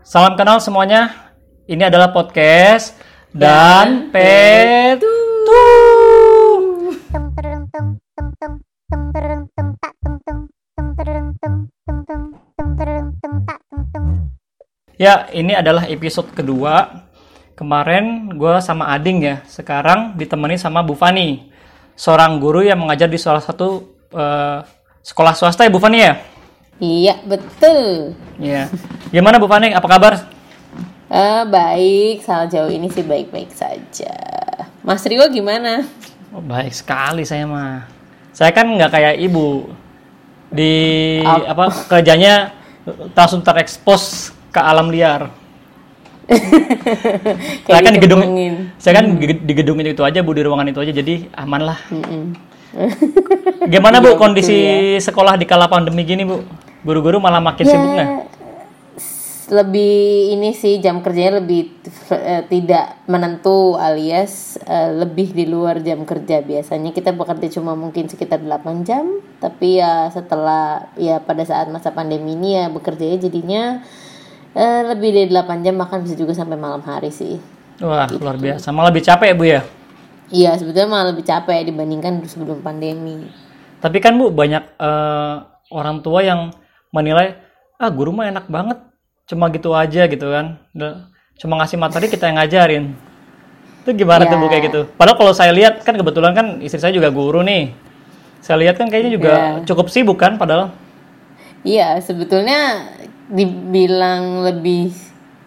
Salam kenal semuanya. Ini adalah podcast dan Petu. Ya, ini adalah episode kedua. Kemarin gue sama Ading ya. Sekarang ditemani sama Bu Fani, seorang guru yang mengajar di salah satu eh, sekolah swasta ya Bu Fani ya. Iya, betul. Iya. Gimana Bu Fani? Apa kabar? Eh, baik, saat jauh ini sih baik-baik saja. Mas Rio gimana? Oh, baik sekali saya mah. Saya kan nggak kayak ibu di Ap- apa kerjanya langsung terekspos ke alam liar. saya kan di gedung, saya kan di- di gedung itu aja bu di ruangan itu aja jadi aman lah. Mm-mm. Gimana bu betul kondisi sekolah di kala pandemi gini bu? Guru-guru malah makin Ya, sibuk nggak? Lebih ini sih jam kerjanya lebih eh, tidak menentu alias eh, lebih di luar jam kerja biasanya kita bekerja cuma mungkin sekitar 8 jam tapi ya setelah ya pada saat masa pandemi ini ya bekerjanya jadinya eh, lebih dari 8 jam bahkan bisa juga sampai malam hari sih. Wah luar biasa. Malah lebih capek bu ya. Iya sebetulnya malah lebih capek dibandingkan sebelum pandemi. Tapi kan bu banyak eh, orang tua yang menilai ah guru mah enak banget, cuma gitu aja gitu kan, cuma ngasih materi kita yang ngajarin. Itu gimana tuh bu Ya. kayak gitu? Padahal kalau saya lihat kan kebetulan kan istri saya juga guru nih. Saya lihat kan kayaknya juga Ya. cukup sibuk kan padahal. Iya sebetulnya dibilang lebih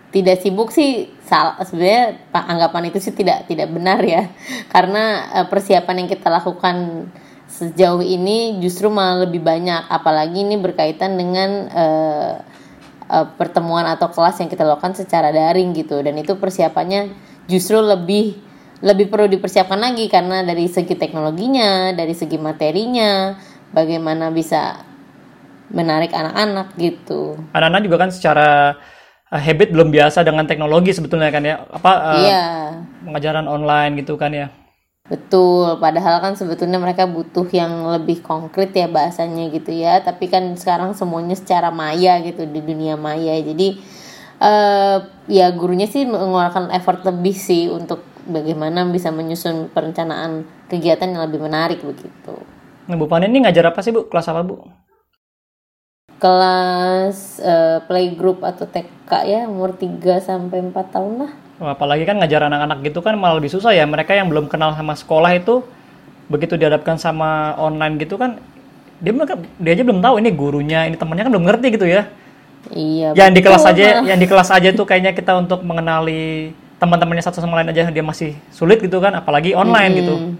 tidak sibuk sih salah sebenarnya pa- anggapan itu sih tidak tidak benar ya karena eh, persiapan yang kita lakukan sejauh ini justru malah lebih banyak apalagi ini berkaitan dengan eh, eh, pertemuan atau kelas yang kita lakukan secara daring gitu dan itu persiapannya justru lebih lebih perlu dipersiapkan lagi karena dari segi teknologinya dari segi materinya bagaimana bisa menarik anak-anak gitu Anak-anak juga kan secara eh, habit belum biasa dengan teknologi sebetulnya kan ya. Apa eh, iya pengajaran online gitu kan ya. Betul, padahal kan sebetulnya mereka butuh yang lebih konkret ya bahasanya gitu ya. Tapi kan sekarang semuanya secara maya gitu di dunia maya. Jadi eh ya gurunya sih mengeluarkan effort lebih sih untuk bagaimana bisa menyusun perencanaan kegiatan yang lebih menarik begitu. Nah, Bu Fani ini ngajar apa sih Bu? Kelas apa Bu? Kelas eh, playgroup atau TK ya umur 3 sampai 4 tahun lah. Apalagi kan ngajar anak-anak gitu kan malah lebih susah ya. Mereka yang belum kenal sama sekolah itu begitu dihadapkan sama online gitu kan dia mereka dia aja belum tahu ini gurunya, ini temannya kan belum ngerti gitu ya. Iya. Yang di kelas betul, aja, yang di kelas aja tuh kayaknya kita untuk mengenali teman-temannya satu sama lain aja dia masih sulit gitu kan, apalagi online gitu. Hmm.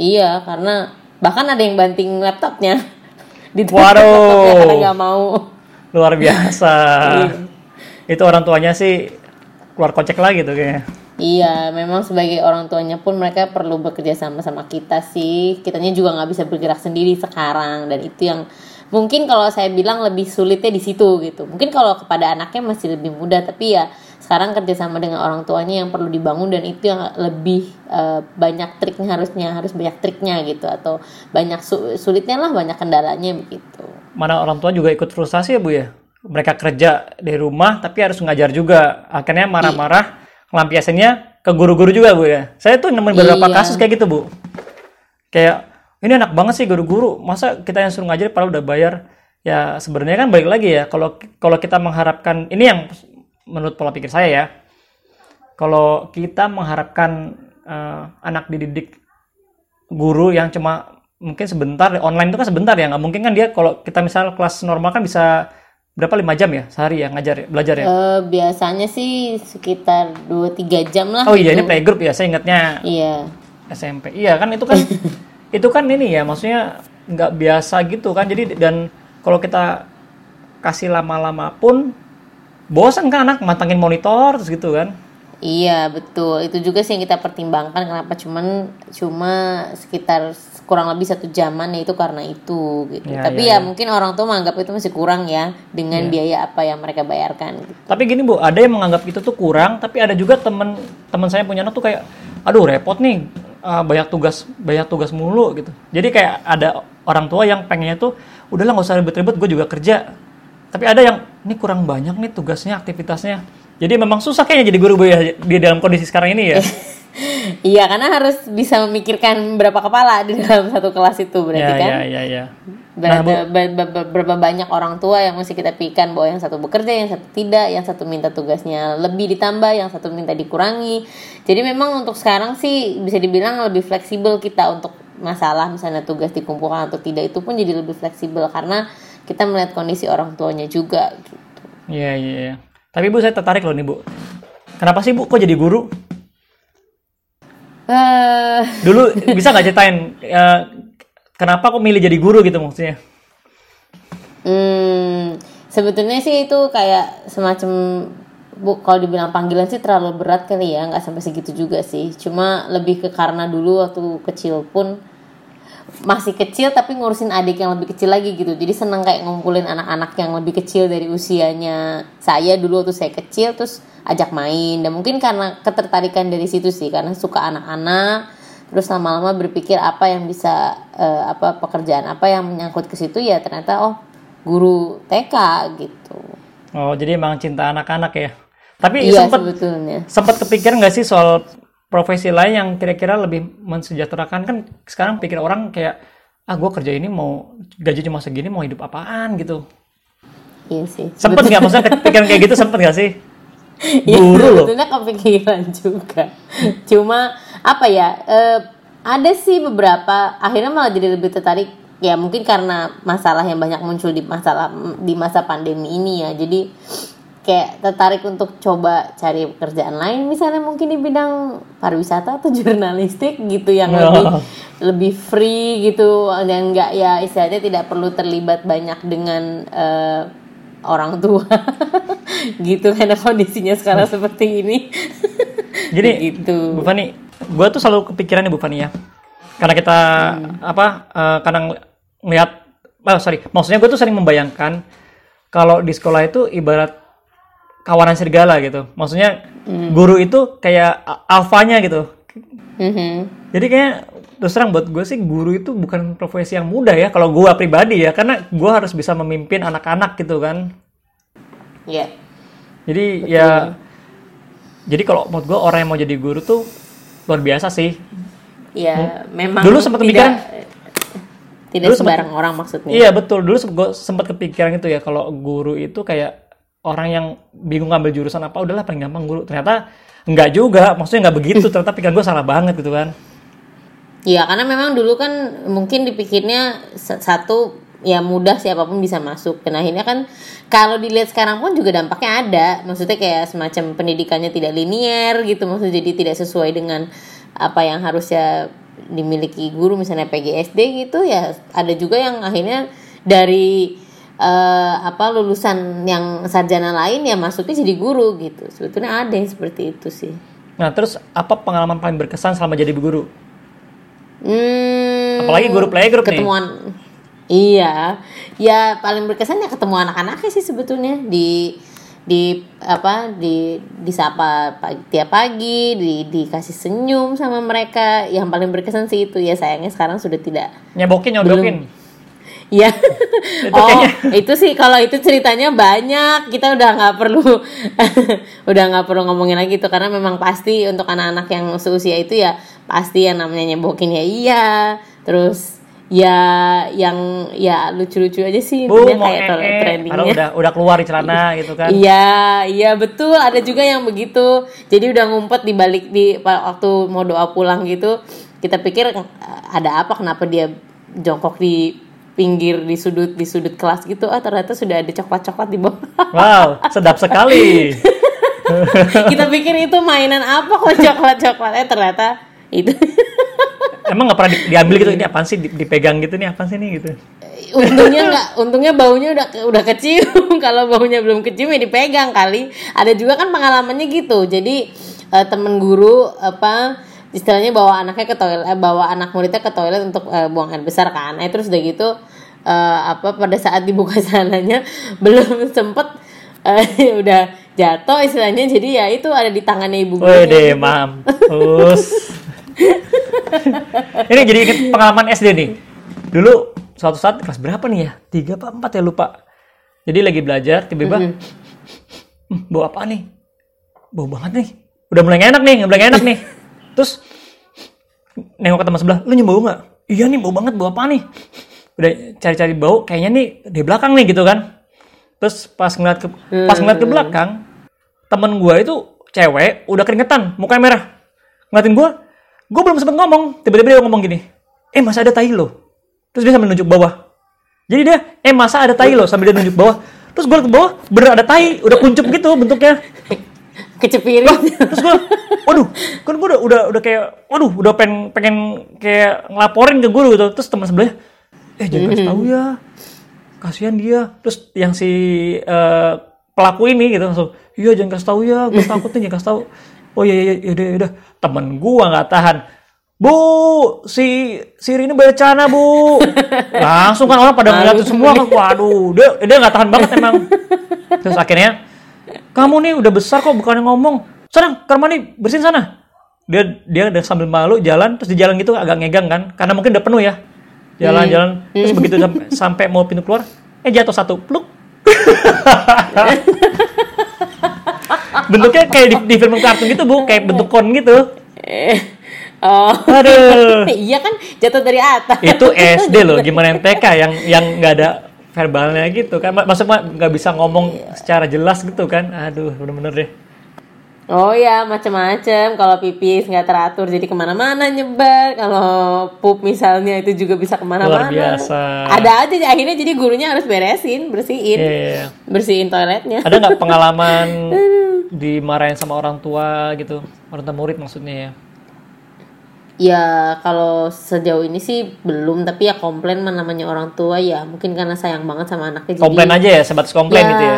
Iya, karena bahkan ada yang banting laptopnya. Di Waduh. laptopnya karena nggak mau. Luar biasa. Iya. Itu orang tuanya sih keluar kocek lagi tuh kayaknya. Iya, memang sebagai orang tuanya pun mereka perlu bekerja sama sama kita sih. Kitanya juga nggak bisa bergerak sendiri sekarang dan itu yang mungkin kalau saya bilang lebih sulitnya di situ gitu. Mungkin kalau kepada anaknya masih lebih mudah, tapi ya sekarang kerjasama dengan orang tuanya yang perlu dibangun dan itu yang lebih eh, banyak triknya harusnya harus banyak triknya gitu atau banyak su- sulitnya lah banyak kendalanya begitu. mana orang tua juga ikut frustasi ya bu ya mereka kerja di rumah tapi harus ngajar juga. Akhirnya marah-marah ngelampiasinnya ke guru-guru juga bu ya. Saya tuh nemuin beberapa Iya. kasus kayak gitu bu. Kayak ini enak banget sih guru-guru masa kita yang suruh ngajar padahal udah bayar? Ya sebenarnya kan balik lagi ya kalau kalau kita mengharapkan ini yang menurut pola pikir saya ya. Kalau kita mengharapkan eh, anak dididik guru yang cuma mungkin sebentar online itu kan sebentar ya nggak mungkin kan dia kalau kita misal kelas normal kan bisa berapa lima jam ya sehari ya ngajar ya, belajar ya? Eh, biasanya sih sekitar 2-3 jam lah oh iya gitu. ini playgroup ya saya ingatnya. Iya. SMP iya kan itu kan itu kan ini ya maksudnya nggak biasa gitu kan. Jadi dan kalau kita kasih lama-lama pun bosan kan anak mantengin monitor terus gitu kan. Iya betul. Itu juga sih yang kita pertimbangkan kenapa cuman cuma sekitar kurang lebih satu jaman ya itu karena itu gitu. Ya, Tapi ya, ya, ya. mungkin orang tua menganggap itu masih kurang ya dengan biaya apa yang mereka bayarkan. Gitu. Tapi gini bu, ada yang menganggap itu tuh kurang, tapi ada juga temen teman saya punya anak tuh kayak, aduh repot nih, uh, banyak tugas banyak tugas mulu gitu. Jadi kayak ada orang tua yang pengennya tuh, udahlah nggak usah ribet-ribet, gue juga kerja. tapi ada yang ini kurang banyak nih tugasnya aktivitasnya jadi memang susah kayaknya jadi guru Bu ya di dalam kondisi sekarang ini ya Iya, karena harus bisa memikirkan berapa kepala di dalam satu kelas itu berarti ya, kan. ya ya ya Nah, Bu. be- be- be- berapa banyak orang tua yang mesti kita pikirkan bahwa yang satu bekerja, yang satu tidak, yang satu minta tugasnya lebih ditambah, yang satu minta dikurangi. Jadi memang untuk sekarang sih bisa dibilang lebih fleksibel kita untuk masalah misalnya tugas dikumpulkan atau tidak itu pun jadi lebih fleksibel karena kita melihat kondisi orang tuanya juga gitu. Iya, iya, iya. Tapi Bu, saya tertarik loh nih, Bu. Kenapa sih, Bu, kok jadi guru? Eh, Dulu bisa nggak ceritain eh, kenapa kok milih jadi guru gitu maksudnya? Hmm, sebetulnya sih itu kayak semacam bu kalau dibilang panggilan sih terlalu berat kali ya, nggak sampai segitu juga sih. Cuma lebih ke karena dulu waktu kecil pun masih kecil tapi ngurusin adik yang lebih kecil lagi gitu. Jadi seneng kayak ngumpulin anak-anak yang lebih kecil dari usianya saya dulu waktu saya kecil terus ajak main. Dan mungkin karena ketertarikan dari situ sih karena suka anak-anak terus lama-lama berpikir apa yang bisa eh, apa pekerjaan apa yang menyangkut ke situ ya ternyata oh guru TK gitu. Oh, jadi emang cinta anak-anak ya. Tapi Iya sempet sebetulnya. sempat kepikiran nggak sih soal profesi lain yang kira-kira lebih mensejahterakan kan sekarang pikir orang kayak ah gue kerja ini mau gaji cuma segini mau hidup apaan gitu Iya sih. sempet nggak maksudnya kepikiran kayak gitu sempet nggak sih Ya, guru loh sebetulnya kepikiran juga. Cuma apa ya? eh, ada sih beberapa akhirnya malah jadi lebih tertarik ya mungkin karena masalah yang banyak muncul di masalah di masa pandemi ini ya. Jadi kayak tertarik untuk coba cari pekerjaan lain misalnya mungkin di bidang pariwisata atau jurnalistik gitu yang Oh. lebih lebih free gitu dan enggak ya istilahnya tidak perlu terlibat banyak dengan eh, orang tua gitu karena kondisinya sekarang seperti ini Jadi gitu Bu Fani, gue tuh selalu kepikiran nih Bu Fani ya. Karena kita apa? eh, karena ng- ngeliat, oh sorry, maksudnya gue tuh sering membayangkan kalau di sekolah itu ibarat kawanan serigala gitu. Maksudnya guru itu kayak alfanya gitu. Mhm. Jadi kayak terus terang buat gue sih guru itu bukan profesi yang mudah ya. Kalau gue pribadi ya, karena gue harus bisa memimpin anak-anak gitu kan. ya Jadi ya, jadi kalau menurut gue orang yang mau jadi guru tuh luar biasa sih. ya memang Dulu sempat kepikiran- tidak Dulu sembarang orang maksudnya Iya betul. Dulu gue sempat kepikiran itu ya kalau guru itu kayak orang yang bingung ngambil jurusan apa udahlah paling gampang guru. Ternyata enggak juga. Maksudnya nggak begitu. Ternyata pikiran gue salah banget gitu kan. Iya, karena memang dulu kan mungkin dipikirnya sa- satu ya mudah siapa pun bisa masuk. Dan akhirnya kan kalau dilihat sekarang pun juga dampaknya ada. Maksudnya kayak semacam pendidikannya tidak linier gitu. Maksudnya jadi tidak sesuai dengan apa yang harusnya dimiliki guru misalnya PGSD gitu ya. Ada juga yang akhirnya dari eh, apa lulusan yang sarjana lain ya masuknya jadi guru gitu. Sebetulnya ada yang seperti itu sih. Nah terus apa pengalaman paling berkesan selama jadi guru? Hmm, Apalagi guru playgroup nih. ketemuan iya ya paling berkesan ya ketemu anak-anaknya sih sebetulnya di di apa di disapa pagi, tiap pagi di dikasih senyum sama mereka yang paling berkesan sih itu ya sayangnya sekarang sudah tidak Nyebokin, nyodokin. ya Itu oh itu sih kalau itu ceritanya banyak kita udah nggak perlu udah nggak perlu ngomongin lagi itu karena memang pasti untuk anak-anak yang seusia itu ya pasti yang namanya nyebokin ya iya terus ya yang ya lucu-lucu aja sih Bu intinya mau kayak ee, padahal trendingnya udah udah keluar di celana gitu kan. Iya, iya betul. Ada juga yang begitu. Jadi udah ngumpet di balik di waktu mau doa pulang gitu. Kita pikir "Eh, ada apa? Kenapa dia jongkok di pinggir di sudut di sudut kelas gitu? Ah ternyata sudah ada coklat-coklat di bawah. Wow, sedap sekali. Kita pikir itu mainan apa kok coklat-coklat? Eh ternyata itu. Emang nggak pernah di- diambil gitu? Ini apaan sih? Di- Dipegang gitu nih? Apaan sih nih gitu? untungnya nggak untungnya baunya udah udah kecium kalau baunya belum kecium ya dipegang kali ada juga kan pengalamannya gitu jadi eh, temen guru apa istilahnya bawa anaknya ke toilet eh, bawa anak muridnya ke toilet untuk eh, buang air besar kan eh, terus udah gitu eh, apa pada saat dibuka sananya belum sempet eh, udah jatuh istilahnya jadi ya itu ada di tangannya ibu gurunya deh, mampus. Ini jadi inget pengalaman SD nih. Dulu suatu saat kelas berapa nih ya? Tiga apa empat ya lupa. Jadi lagi belajar, tiba-tiba, Mhm. "Hmm, bau apa nih? Bau banget nih. Udah mulai enak nih, udah mulai enak nih. Terus nengok ke teman sebelah, lu nyium bau nggak? Iya nih, bau banget, bau apa nih? Udah cari-cari bau, kayaknya nih di belakang nih gitu kan. Terus pas ngeliat ke, pas ngeliat ke belakang, temen gua itu cewek, udah keringetan, mukanya merah. Ngeliatin gua, gua belum sempet ngomong, tiba-tiba dia ngomong gini, eh masa ada tai lo? Terus dia sambil nunjuk bawah. Jadi dia, eh masa ada tai lo? Sambil dia nunjuk bawah. Terus gue ke bawah, bener ada tai, udah kuncup gitu bentuknya. Kecepirit. Terus gue, waduh, kan gue udah, udah, udah kayak, waduh, udah pengen, pengen kayak ngelaporin ke guru gitu. Terus teman sebelahnya, eh jangan kasih tahu ya, kasihan dia. Terus yang si eh, pelaku ini gitu langsung, iya jangan kasih tahu ya, gue takut nih jangan kasih tahu. Oh iya iya iya udah udah, temen gue nggak tahan. Bu, si si Rini berencana bu. Langsung kan orang pada ngeliatin semua kan, waduh, dia dia nggak tahan banget emang. Terus akhirnya, kamu nih udah besar kok bukannya ngomong. Sana, rumah nih, bersihin sana. Dia dia udah sambil malu jalan, terus di jalan gitu agak ngegang kan, karena mungkin udah penuh ya. Jalan-jalan, terus begitu sampai, sampai mau pintu keluar, eh jatuh satu, pluk. Bentuknya kayak di, di film kartun gitu bu, kayak bentuk kon gitu. oh. Aduh. iya kan jatuh dari atas. itu SD loh gimana yang TK yang yang nggak ada verbalnya gitu kan Mak- maksudnya nggak bisa ngomong secara jelas gitu kan aduh bener-bener deh Oh ya macam-macam. Kalau pipis nggak teratur jadi ke mana-mana nyebar. Kalau pup misalnya itu juga bisa luar ke mana-mana. biasa Ada aja akhirnya jadi gurunya harus beresin, bersihin, Iya, iya, iya. bersihin toiletnya. ada nggak pengalaman dimarahin sama orang tua gitu orang tua murid maksudnya ya Ya kalau sejauh ini sih belum, tapi ya komplain namanya orang tua ya mungkin karena sayang banget sama anaknya. jadi- komplain aja ya sebatas komplain gitu ya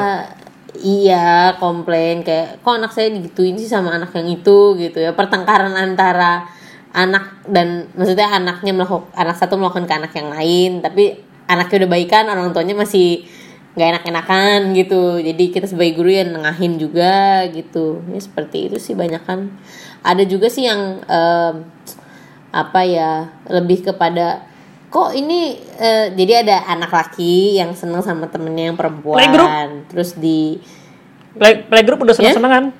Iya, komplain kayak kok anak saya digituin sih sama anak yang itu gitu ya. Pertengkaran antara anak dan maksudnya anaknya melakukan anak satu melakukan ke anak yang lain, tapi anaknya udah baikan, orang tuanya masih nggak enak-enakan gitu. Jadi kita sebagai guru ya nengahin juga gitu. Ya seperti itu sih banyak kan. Ada juga sih yang em, apa ya lebih kepada kok ini eh, jadi ada anak laki yang seneng sama temennya yang perempuan. Playgroup? terus di play playgroup udah seneng-senengan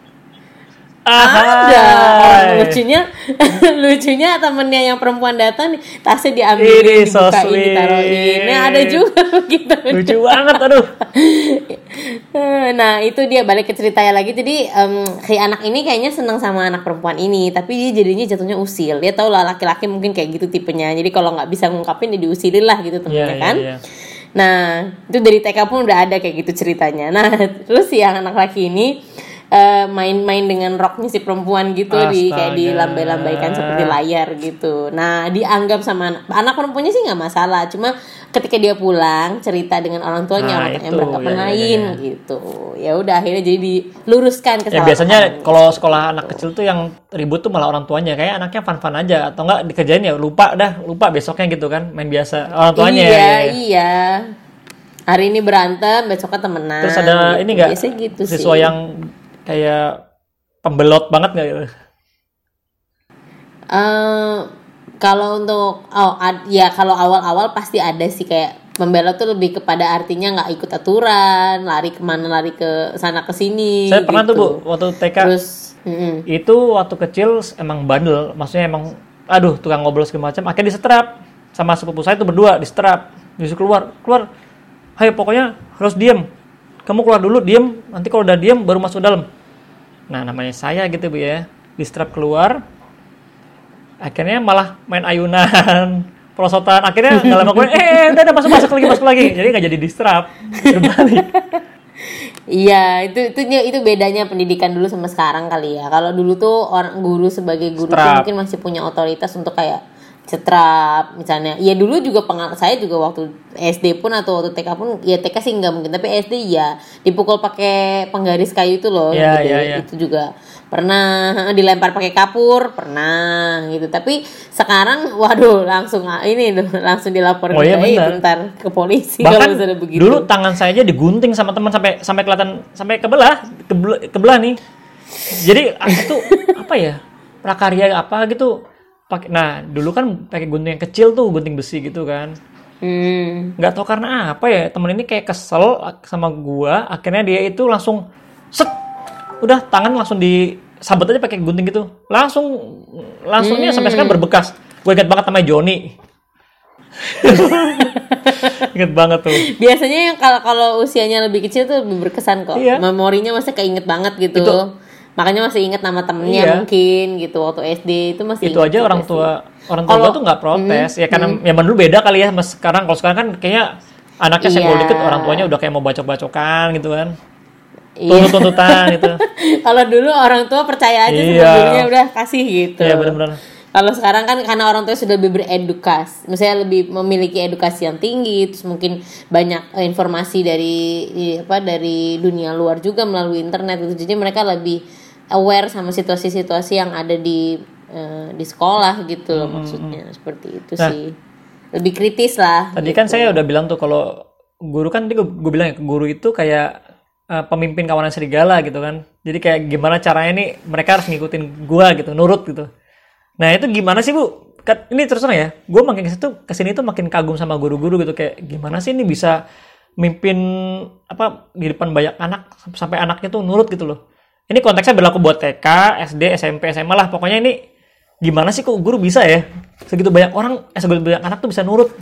ada. Ahai. lucunya lucunya temennya yang perempuan datang nih tasnya diambil Ini so dibukain sweet. ditaruhin nah ada juga begitu lucu banget aduh nah itu dia balik ke ceritanya lagi jadi em, si anak ini kayaknya seneng sama anak perempuan ini tapi dia jadinya jatuhnya usil dia tahu lah laki-laki mungkin kayak gitu tipenya jadi kalau nggak bisa ngungkapin ya diusilin lah gitu temennya Iya, iya, kan iya. Nah, itu dari TK pun udah ada kayak gitu ceritanya. Nah, terus yang anak laki ini eh, main-main dengan roknya si perempuan gitu di kayak Astaga. dilambai-lambaikan seperti layar gitu. Nah, dianggap sama anak, anak perempuannya sih nggak masalah, cuma ketika dia pulang cerita dengan orang tuanya, Nah, orang tuanya beranggapan ya, ya, lain ya. gitu. Ya udah akhirnya jadi diluruskan ya kesalahan. biasanya kalau sekolah anak kecil tuh yang ribut tuh malah orang tuanya kayak anaknya fun-fun aja atau enggak dikerjain ya lupa dah lupa besoknya gitu kan main biasa orang tuanya iya, ya. iya. Hari ini berantem, besoknya temenan. Terus ada ini enggak Biasanya gitu siswa sih. yang kayak pembelot banget nggak gitu? Eh, kalau untuk oh ad- ya kalau awal-awal pasti ada sih kayak membela tuh lebih kepada artinya nggak ikut aturan, lari ke mana lari ke sana ke sini. Saya pernah tuh gitu. bu waktu TK Terus mm-mm. itu waktu kecil emang bandel, maksudnya emang aduh tukang ngobrol segala macam, akhirnya disetrap sama sepupu saya itu berdua disetrap, disuruh keluar, keluar, ayo pokoknya harus diem, kamu keluar dulu diem, nanti kalau udah diem baru masuk dalam. Nah namanya saya gitu bu ya, disetrap keluar, akhirnya malah main ayunan, perosotan, akhirnya nggak lama eh udah, udah masuk masuk lagi masuk lagi, jadi nggak jadi distrap, berbalik. Iya, itu itu itu bedanya pendidikan dulu sama sekarang kali ya. Kalau dulu tuh orang guru sebagai guru tuh mungkin masih punya otoritas untuk kayak cetrap misalnya. Ya dulu juga pengal saya juga waktu SD pun atau waktu TK pun ya TK sih nggak mungkin, tapi SD ya dipukul pakai penggaris kayu itu loh. Iya, gitu. iya, iya. Itu juga pernah dilempar pakai kapur, pernah gitu. Tapi sekarang waduh langsung ah, ini langsung dilaporin Oh, iya, ke- eh, benar. bentar ke polisi kalau bahkan misalnya begitu. dulu tangan saya aja digunting sama teman sampai sampai kelihatan sampai kebelah kebelah, kebelah nih jadi itu apa ya prakarya apa gitu pakai nah dulu kan pakai gunting yang kecil tuh gunting besi gitu kan Hmm. nggak tahu karena apa ya temen ini kayak kesel sama gua akhirnya dia itu langsung set udah tangan langsung di sabet aja pakai gunting gitu langsung langsungnya sampai sekarang berbekas gue inget banget sama Joni inget banget tuh Biasanya yang kalau kalau usianya lebih kecil tuh berkesan kok. Iya. Memorinya masih keinget banget gitu. Itu- Makanya masih inget nama temennya Iya. mungkin gitu waktu SD itu masih itu aja orang sih. tua orang tua gua tuh nggak protes ya karena zaman dulu beda kali ya mas sekarang kalau sekarang kan kayaknya anaknya senggol Iya. dikit orang tuanya udah kayak mau bacok-bacokan gitu kan Iya. tuntut-tuntutan gitu kalau dulu orang tua percaya aja Iya. sebetulnya udah kasih gitu. Iya benar-benar Kalau sekarang kan karena orang tua sudah lebih beredukasi, misalnya lebih memiliki edukasi yang tinggi, terus mungkin banyak eh, informasi dari i- apa dari dunia luar juga melalui internet itu, jadi mereka lebih aware sama situasi-situasi yang ada di eh, di sekolah gitu loh maksudnya seperti itu Nah. sih, lebih kritis lah. Tadi kan saya udah bilang tuh kalau guru kan tadi gue, bilang ya guru itu kayak eh, pemimpin kawanan serigala gitu kan. Jadi kayak gimana caranya nih mereka harus ngikutin gua gitu, nurut gitu. Nah itu gimana sih bu? Kan, ini terus terang ya, gue makin ke sini ke sini tuh makin kagum sama guru-guru gitu kayak gimana sih ini bisa mimpin apa di depan banyak anak sampai anaknya tuh nurut gitu loh. Ini konteksnya berlaku buat TK, SD, SMP, SMA lah. Pokoknya ini gimana sih kok guru bisa ya segitu banyak orang, eh segitu banyak anak tuh bisa nurut.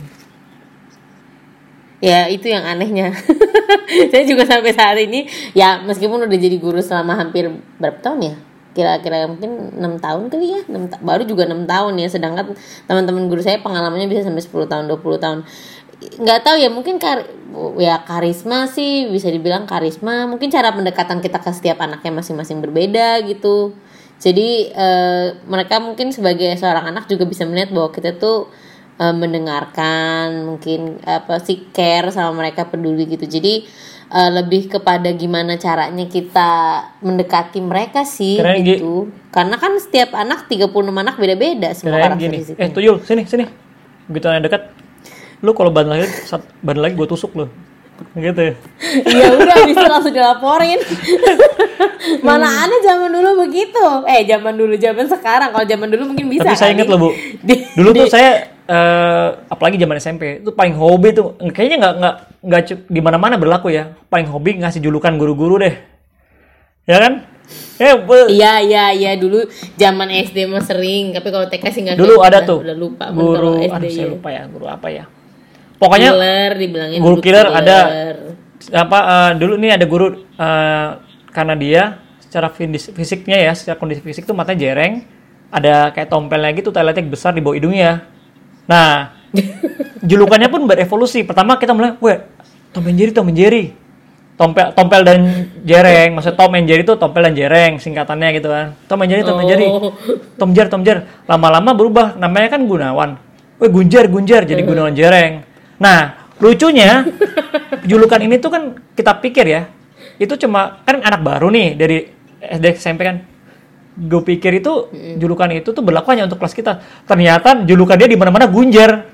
Ya itu yang anehnya. saya juga sampai saat ini ya meskipun udah jadi guru selama hampir berapa tahun ya? Kira-kira mungkin enam tahun kali ya, 6 ta- baru juga enam tahun ya. Sedangkan teman-teman guru saya pengalamannya bisa sampai 10 tahun, 20 tahun. Nggak tahu ya mungkin kar ya karisma sih bisa dibilang karisma. Mungkin cara pendekatan kita ke setiap anaknya masing-masing berbeda gitu. Jadi eh, mereka mungkin sebagai seorang anak juga bisa melihat bahwa kita tuh eh, mendengarkan mungkin apa sih care sama mereka peduli gitu jadi eh, lebih kepada gimana caranya kita mendekati mereka sih gi- gitu karena kan setiap anak 36 anak beda-beda semua Kirain gini, karakteristiknya eh tuyul sini sini. Begitu yang dekat, lu kalau badan lagi saat badan lagi gue tusuk lu. Gitu ya. ya udah bisa langsung dilaporin mana ada zaman dulu begitu eh zaman dulu zaman sekarang kalau zaman dulu mungkin bisa Tapi saya kali. ingat loh bu, Di- dulu tuh saya eh, apalagi zaman SMP itu paling hobi tuh kayaknya nggak nggak nggak di mana-mana berlaku ya. Paling hobi ngasih julukan guru-guru deh, ya kan? Eh, Iya iya iya dulu zaman SD mah sering tapi kalau TK sih nggak dulu ada tuh udah lupa guru, SD aduh saya ya. lupa ya guru apa ya. Pokoknya killer dibilangin guru killer ada. killer. apa eh, dulu nih ada guru eh, karena dia secara fisiknya ya secara kondisi fisik tuh matanya jereng ada kayak tompelnya gitu toiletnya besar di bawah hidungnya. Nah julukannya pun berevolusi. Pertama kita mulai weh Tom and Jerry Tom and Jerry. Tompel tompel dan jereng. Maksud Tom and Jerry itu tompel dan jereng singkatannya gitu kan. Tom and Jerry Tom and Jerry. Oh. Tom Jer Tom Jer. Lama-lama berubah namanya kan Gunawan. Weh Gunjar Gunjar jadi Gunawan Jereng nah lucunya julukan ini tuh kan kita pikir ya itu cuma kan anak baru nih dari SD SMP kan. Gue pikir itu julukan itu tuh berlaku hanya untuk kelas kita. Ternyata julukan dia di mana-mana Gunjar.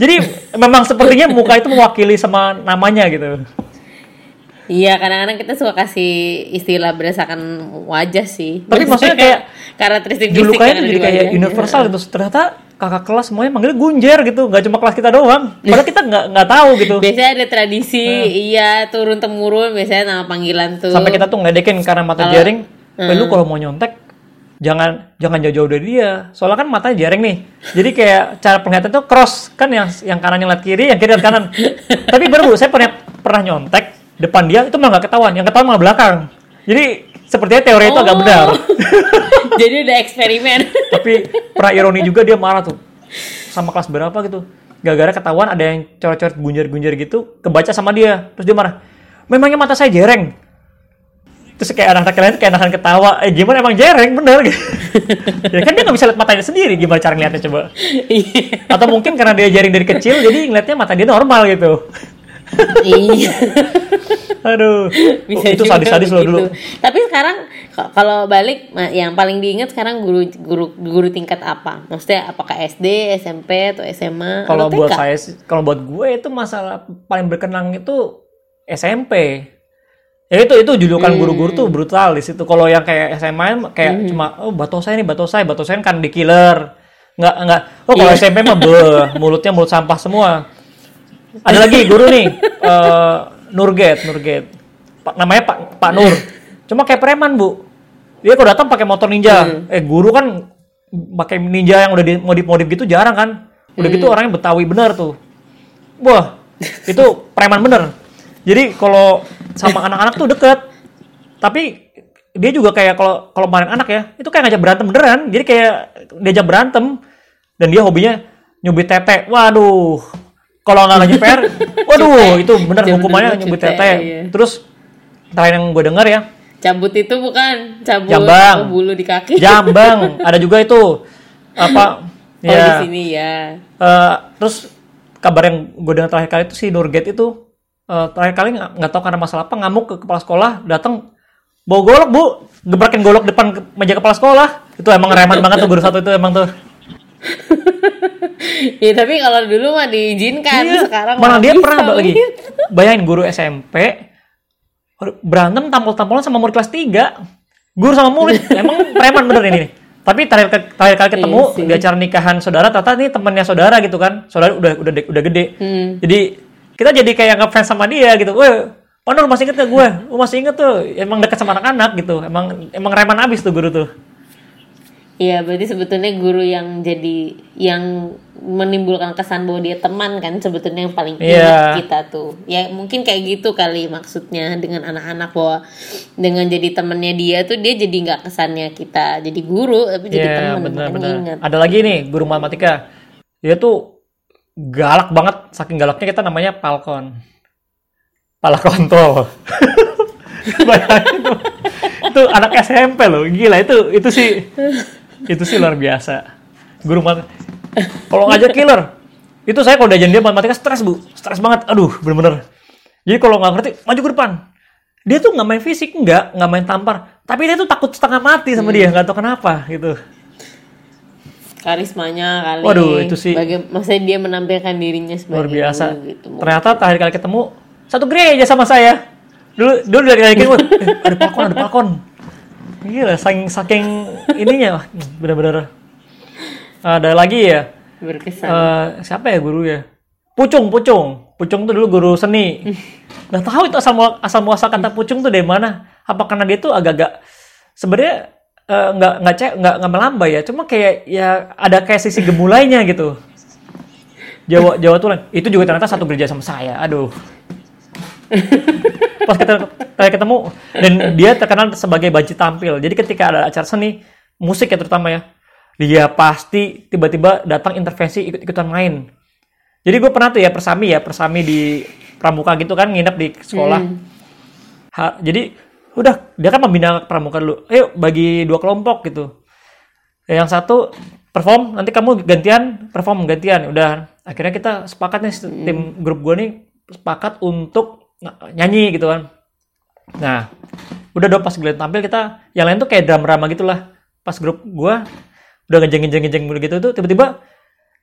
Jadi memang sepertinya muka itu mewakili sama namanya gitu. Iya kadang-kadang kita suka kasih istilah berdasarkan wajah sih. Tapi maksudnya kayak karakteristik julukannya jadi di kayak wajahnya. universal gitu. Ternyata kakak kelas semuanya manggil Gunjar gitu. Nggak cuma kelas kita doang. Padahal kita nggak nggak tahu gitu. Biasanya ada tradisi, iya turun temurun biasanya nama panggilan tuh. sampai kita tuh ngeledekin karena mata Kalau- jaring. "Eh, lu kalau mau nyontek jangan jangan jauh-jauh dari dia. Soalnya kan matanya jaring nih. Jadi kayak cara penglihatan tuh cross. Kan yang yang kanan yang lihat kiri yang kiri lihat kanan. Tapi baru saya pernah pernah nyontek depan dia itu malah nggak ketahuan. Yang ketahuan malah belakang. Jadi sepertinya teori itu agak Oh. benar. Jadi udah eksperimen. tapi pernah ironi juga dia marah tuh. Sama kelas berapa gitu. Gara-gara ketahuan ada yang coret-coret gunjar-gunjar gitu kebaca sama dia. Terus dia marah memangnya mata saya jereng? Terus kayak anak-anak lain kayak nahan ketawa eh gimana? Emang jereng? Bener? Gitu ya kan dia nggak bisa lihat matanya sendiri gimana cara ngeliatnya coba? Iya. atau mungkin karena dia jaring dari kecil jadi ngeliatnya mata dia normal gitu Iya. aduh. Bisa itu sadis-sadis loh begitu. dulu. Tapi sekarang kalau balik yang paling diingat sekarang guru guru guru tingkat apa? Maksudnya apakah SD, SMP atau SMA? kalau buat saya kalau buat gue itu masalah paling berkenang itu SMP ya itu itu julukan guru-guru tuh brutal di situ. Kalau yang kayak SMA kayak cuma oh batosai nih batosai batosai kan di killer. Nggak nggak. Oh kalau SMP mah beuh, mulutnya mulut sampah semua ada lagi guru nih eh, Nurget Nurget Pak- namanya Pak Pak Nur. Cuma kayak preman bu. Dia kalau datang pakai motor ninja. Eh guru kan pakai ninja yang udah di modif modif gitu jarang kan. Udah gitu orangnya betawi bener tuh. Wah itu preman bener. Jadi kalau sama anak-anak tuh deket. Tapi dia juga kayak kalau kalau main anak ya itu kayak ngajak berantem beneran. Jadi kayak diajak berantem. Dan dia hobinya nyubit tete. Waduh kalau nggak lagi PR waduh itu bener hukumannya cute, tete iya. terus terakhir yang gue denger ya. Cabut itu bukan cabut Jambang. bulu di kaki. jambang. Ada juga itu. Apa? Oh di ya sini ya. eh, terus kabar yang gue dengar terakhir kali itu si Nurget itu eh, terakhir kali nggak nggak tahu karena masalah apa ngamuk ke kepala sekolah datang bawa golok bu. Gebrakin golok depan ke- meja kepala sekolah. Itu emang reman banget tuh guru satu itu emang tuh Ya tapi kalau dulu mah diizinkan, Iya, sekarang malah nggak dia bisa, pernah lagi Win. bayangin guru SMP berantem tampol-tampolan sama murid kelas 3 guru sama murid emang preman bener ini nih. tapi terakhir, terakhir kali ketemu Iya sih. di acara nikahan saudara ternyata ini temannya saudara gitu kan saudara udah udah udah gede Hmm. jadi kita jadi kayak ngefans sama dia gitu weh Panur masih inget gak gue? Gue masih inget tuh, emang deket sama anak-anak gitu, emang emang reman abis tuh guru tuh. Iya, berarti sebetulnya guru yang jadi yang menimbulkan kesan bahwa dia teman kan sebetulnya yang paling ingat Iya. kita tuh. Ya mungkin kayak gitu kali maksudnya dengan anak-anak bahwa dengan jadi temannya dia tuh dia jadi nggak kesannya kita jadi guru tapi jadi Iya teman benar. ingat. Ada lagi nih guru matematika. Dia tuh galak banget, saking galaknya kita namanya Palkon. Pala kontrol. Bayangin tuh. itu anak SMP loh, gila itu itu sih itu sih luar biasa. Guru mat kalau ngajak killer, itu saya kalau diajarin dia matematika stres bu, stres banget. Aduh, bener-bener. Jadi kalau nggak ngerti, maju ke depan. Dia tuh nggak main fisik, nggak, nggak main tampar. Tapi dia tuh takut setengah mati sama dia, nggak tahu kenapa gitu. Karismanya kali. Waduh, itu sih. Baga- maksudnya dia menampilkan dirinya luar sebagai biasa. guru gitu. Ternyata terakhir kali ketemu satu gereja sama saya. Dulu dulu dari wah, eh, ada palkon, ada palkon. Gila, saking saking ininya, bener-bener. Ada lagi ya, Berkesan. eh, siapa ya guru ya? Pucung, Pucung. Pucung tuh dulu guru seni. Nggak tahu itu asal asal muasal kata Pucung tuh dari mana? Apa karena dia tuh agak-agak sebenarnya eh, nggak nggak cek nggak nggak melambai ya, cuma kayak ya ada kayak sisi gemulainya gitu. Jawa Jawa tuh itu juga ternyata satu gereja sama saya. Aduh. Pas kita terakhir ketemu dan dia terkenal sebagai banci tampil. Jadi ketika ada acara seni, musik ya terutama ya, dia pasti tiba-tiba datang intervensi ikut-ikutan main. Jadi gue pernah tuh ya persami ya, persami di pramuka gitu kan nginep di sekolah. Ha- jadi udah dia kan membina pramuka dulu. Ayo bagi dua kelompok gitu. Yang satu perform, nanti kamu gantian perform gantian. Udah akhirnya kita sepakat nih tim grup gue nih sepakat untuk nyanyi gitu kan. Nah, udah dong pas gue tampil kita yang lain tuh kayak drama-drama gitulah. Pas grup gue udah ngejeng-ngejeng-ngejeng gitu tuh tiba-tiba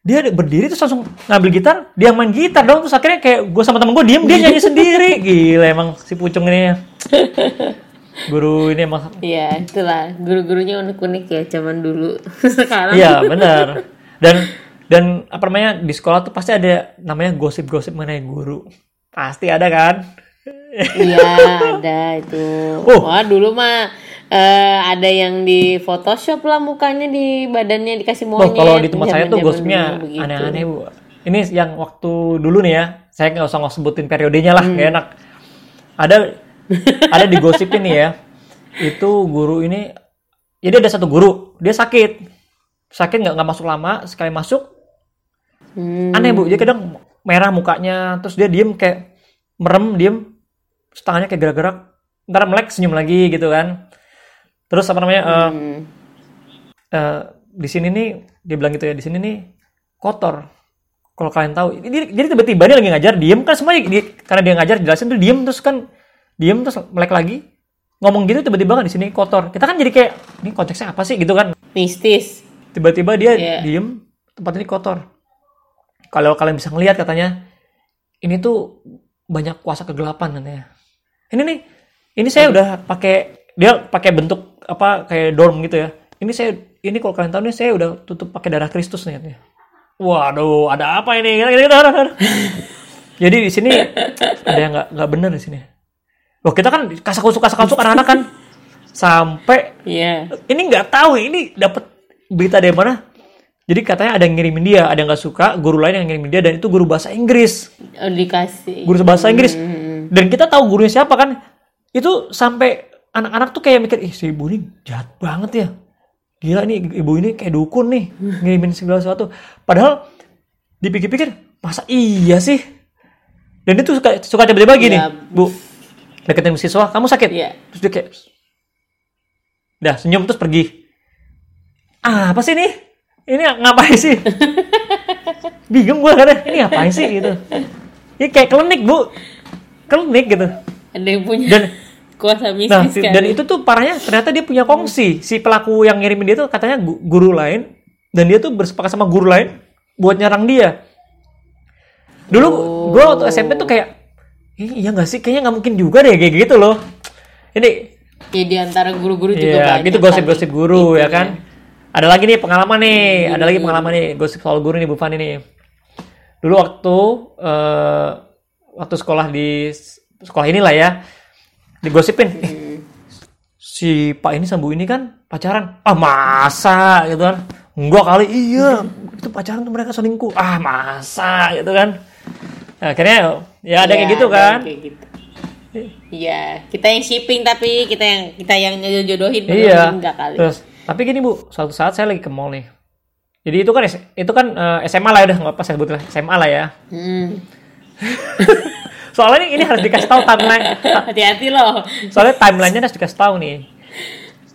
dia berdiri terus langsung ngambil gitar, dia main gitar dong terus akhirnya kayak gue sama temen gue diem dia nyanyi sendiri. Gila emang si Pucung ini ya. Guru ini emang Iya, itulah guru-gurunya unik-unik ya zaman dulu. Sekarang Iya benar. Dan dan apa namanya di sekolah tuh pasti ada namanya gosip-gosip mengenai guru. Pasti ada kan? Iya, ada itu. Oh. Wah, dulu mah eh, ada yang di Photoshop lah mukanya di badannya dikasih Oh, monyet. kalau di tempat saya tuh gosipnya aneh-aneh bu. Ini yang waktu dulu nih ya. Saya nggak usah sebutin periodenya lah, Hmm. nggak enak. Ada ada di gosip ini ya. Itu guru ini, jadi ada satu guru, dia sakit, sakit nggak nggak masuk lama, sekali masuk Hmm. aneh bu dia kadang merah mukanya terus dia diem kayak merem diem terus tangannya kayak gerak-gerak. Ntar melek senyum lagi gitu kan. Terus apa namanya eh, Hmm. eh, di sini nih dia bilang gitu ya di sini nih kotor. Kalau kalian tahu jadi, jadi tiba-tiba dia lagi ngajar diem. Kan semua di- karena dia ngajar jelasin tuh diem terus kan diem terus melek lagi. Ngomong gitu tiba-tiba kan di sini kotor. Kita kan jadi kayak ini konteksnya apa sih gitu kan? Mistis. tiba-tiba dia Iya. diem tempat ini kotor kalau kalian bisa ngelihat katanya ini tuh banyak kuasa kegelapan katanya ini nih ini saya udah pakai dia pakai bentuk apa kayak dorm gitu ya ini saya ini kalau kalian tahu nih saya udah tutup pakai darah Kristus nih katanya waduh ada apa ini. Jadi di sini ada yang nggak nggak benar di sini. Loh kita kan kasak kusuk kasak kusuk anak-anak kan sampai Iya. ini nggak tahu ini dapat berita dari mana. Jadi katanya ada yang ngirimin dia, ada yang nggak suka, guru lain yang ngirimin dia dan itu guru bahasa Inggris, Oh, dikasih. guru bahasa Inggris. Hmm. Dan kita tahu gurunya siapa kan? Itu sampai anak-anak tuh kayak mikir, ih si ibu ini jahat banget ya. Gila nih ibu ini kayak dukun nih ngirimin segala sesuatu. Padahal dipikir-pikir masa iya sih? Dan itu suka suka tiba-tiba gini, Ya. bu deketin siswa, kamu sakit? Iya. Terus dia kayak, dah senyum terus pergi. Ah, apa sih ini? Ini ngapain sih? Bingung gue kadang, ini ngapain sih gitu. Ini kayak klinik bu, klinik gitu. Ada yang punya Dan kuasa Nah, mistis kan. dan itu tuh parahnya ternyata dia punya kongsi. Si pelaku yang ngirimin dia tuh katanya gu- guru lain dan dia tuh bersepakat sama guru lain buat nyerang dia. Dulu gua waktu SMP tuh kayak "Ih, iya nggak sih kayaknya nggak mungkin juga deh kayak gitu loh. Ini Ya di antara guru-guru juga iya banyak. gitu gosip-gosip kan. guru ya kan. Ada lagi nih pengalaman nih, ada lagi pengalaman nih gosip soal guru nih Bu Fani nih. Dulu waktu eh, waktu sekolah di sekolah inilah ya digosipin eh, si Pak ini sama Bu ini kan pacaran. Ah masa gitu kan? Enggak kali iya itu pacaran tuh mereka selingkuh. Ah masa gitu kan? Nah, akhirnya ya ada Iya, kayak gitu kan? kayak gitu. Iya, kita yang shipping tapi kita yang kita yang jodohin Iya. enggak kali. Terus, tapi gini bu, suatu saat saya lagi ke mall nih. Jadi itu kan itu kan eh, SMA lah ya udah nggak apa saya sebut lah SMA lah ya. Hmm. Soalnya ini, ini harus dikasih tahu timeline. Hati-hati loh. Soalnya timelinenya harus dikasih tahu nih.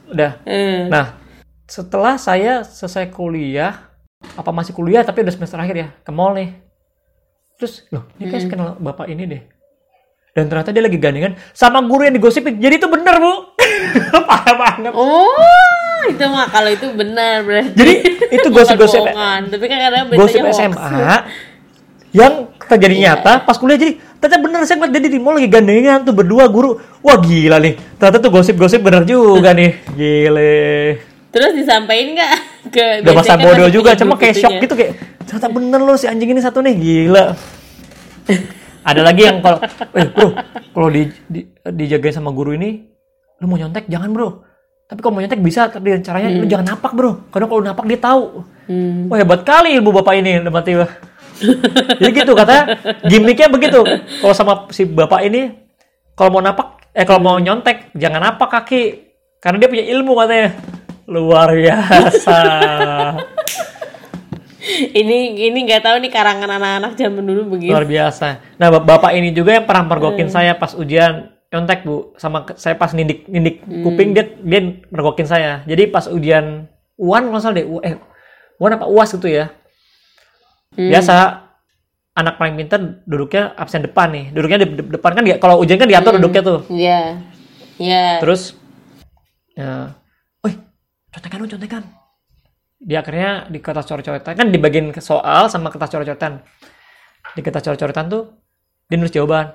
Udah. Hmm. Nah, setelah saya selesai kuliah, apa masih kuliah tapi udah semester akhir ya, ke mall nih. Terus, loh, ini kayak kenal bapak ini deh. Dan ternyata dia lagi gandengan sama guru yang digosipin. Jadi itu bener, Bu. Parah banget. Oh, itu mah kalau itu benar berarti. Jadi itu gosip-gosip bohongan. tapi kan kadang gosip. SMA yang terjadi Iya. nyata pas kuliah jadi ternyata bener saya ngeliat dia di mall lagi gandengan tuh berdua guru. Wah gila nih. Ternyata tuh gosip-gosip bener juga nih. Gile. Terus disampaikan nggak ke udah masa bodoh juga cuma kayak shock gitu kayak ternyata bener loh si anjing ini satu nih. Gila. Ada lagi yang kalau eh bro kalau di, di, dijagain sama guru ini lu mau nyontek? Jangan bro tapi kalau mau nyontek bisa tapi caranya lu jangan napak bro karena kalau napak dia tahu Hmm. Wah hebat kali ilmu bapak ini mati wah. Jadi gitu katanya gimmicknya begitu. Kalau sama si bapak ini kalau mau napak eh kalau mau nyontek jangan napak kaki karena dia punya ilmu katanya. Luar biasa. ini ini nggak tahu nih karangan anak-anak zaman dulu begitu. Luar biasa. Nah, bap- bapak ini juga yang pernah mergokin saya pas ujian nyontek, Bu. Sama saya pas nindik nindik kuping dia dia mergokin saya. Jadi pas ujian UAN nggak salah deh, U- eh UAN apa UAS gitu ya. Biasa anak paling pintar duduknya absen depan nih. Duduknya di de- depan kan kalau ujian kan diatur duduknya tuh. Iya. Iya. Terus ya, wih, contekan lu, contekan. Dia akhirnya di kertas coret-coretan kan di bagian ke soal sama kertas coret-coretan. Di kertas coret-coretan tuh dia nulis jawaban.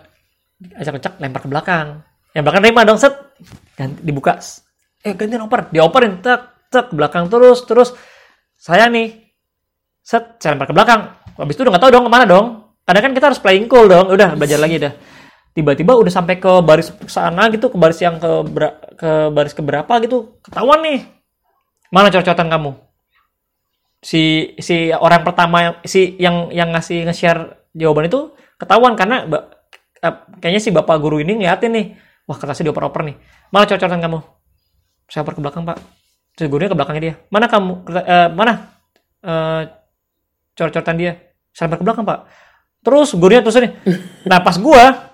Acak-acak lempar ke belakang. Yang belakang terima dong set. Ganti dibuka. Eh ganti oper. Dioperin tek tek ke belakang terus terus. Saya nih set saya lempar ke belakang. Habis itu udah nggak tahu dong ke mana dong. Kadang kan kita harus playing cool dong. Udah belajar lagi dah tiba-tiba udah sampai ke baris sana gitu ke baris yang ke ke baris keberapa gitu ketahuan nih mana cocotan kamu si si orang pertama si yang yang ngasih nge-share jawaban itu ketahuan karena kayaknya si bapak guru ini ngeliatin nih. Wah kertasnya dioper-oper nih. Mana cocotan kamu? Saya oper ke belakang pak. Terus gurunya ke belakangnya dia. Mana kamu? Kerta- eh, mana? Eh coret-coretan dia. Saya lempar ke belakang pak. Terus gurunya terus nih nah pas gua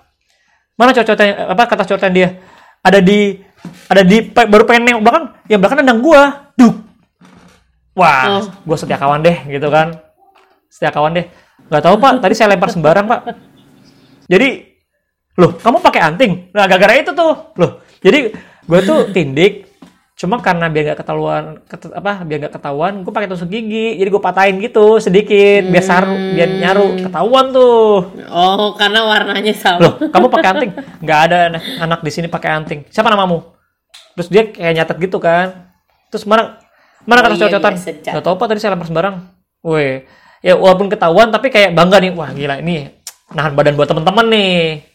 mana cocotan apa kata cocotan dia? Ada di ada di baru pengen nengok belakang. Yang belakang nendang gua. Duk. Wah Oh. gua setia kawan deh gitu kan. Setia kawan deh. Nggak tahu pak. Tadi saya lempar sembarang pak. Jadi loh kamu pakai anting? Nah gara-gara itu tuh. Loh jadi gue tuh tindik cuma karena biar nggak ketahuan ket- apa biar nggak ketahuan gue pakai tusuk gigi jadi gue patahin gitu sedikit biar saru biar nyaru ketahuan tuh. Oh, karena warnanya sama. loh kamu pakai anting? Nggak ada anak, anak di sini pakai anting. Siapa namamu? Terus dia kayak nyatet gitu kan. Terus mana mana Oh kata iya, cocotan Cak. nggak tahu pak tadi saya lempar sembarang. Weh ya walaupun ketahuan tapi kayak bangga nih wah gila ini nahan badan buat teman-teman nih.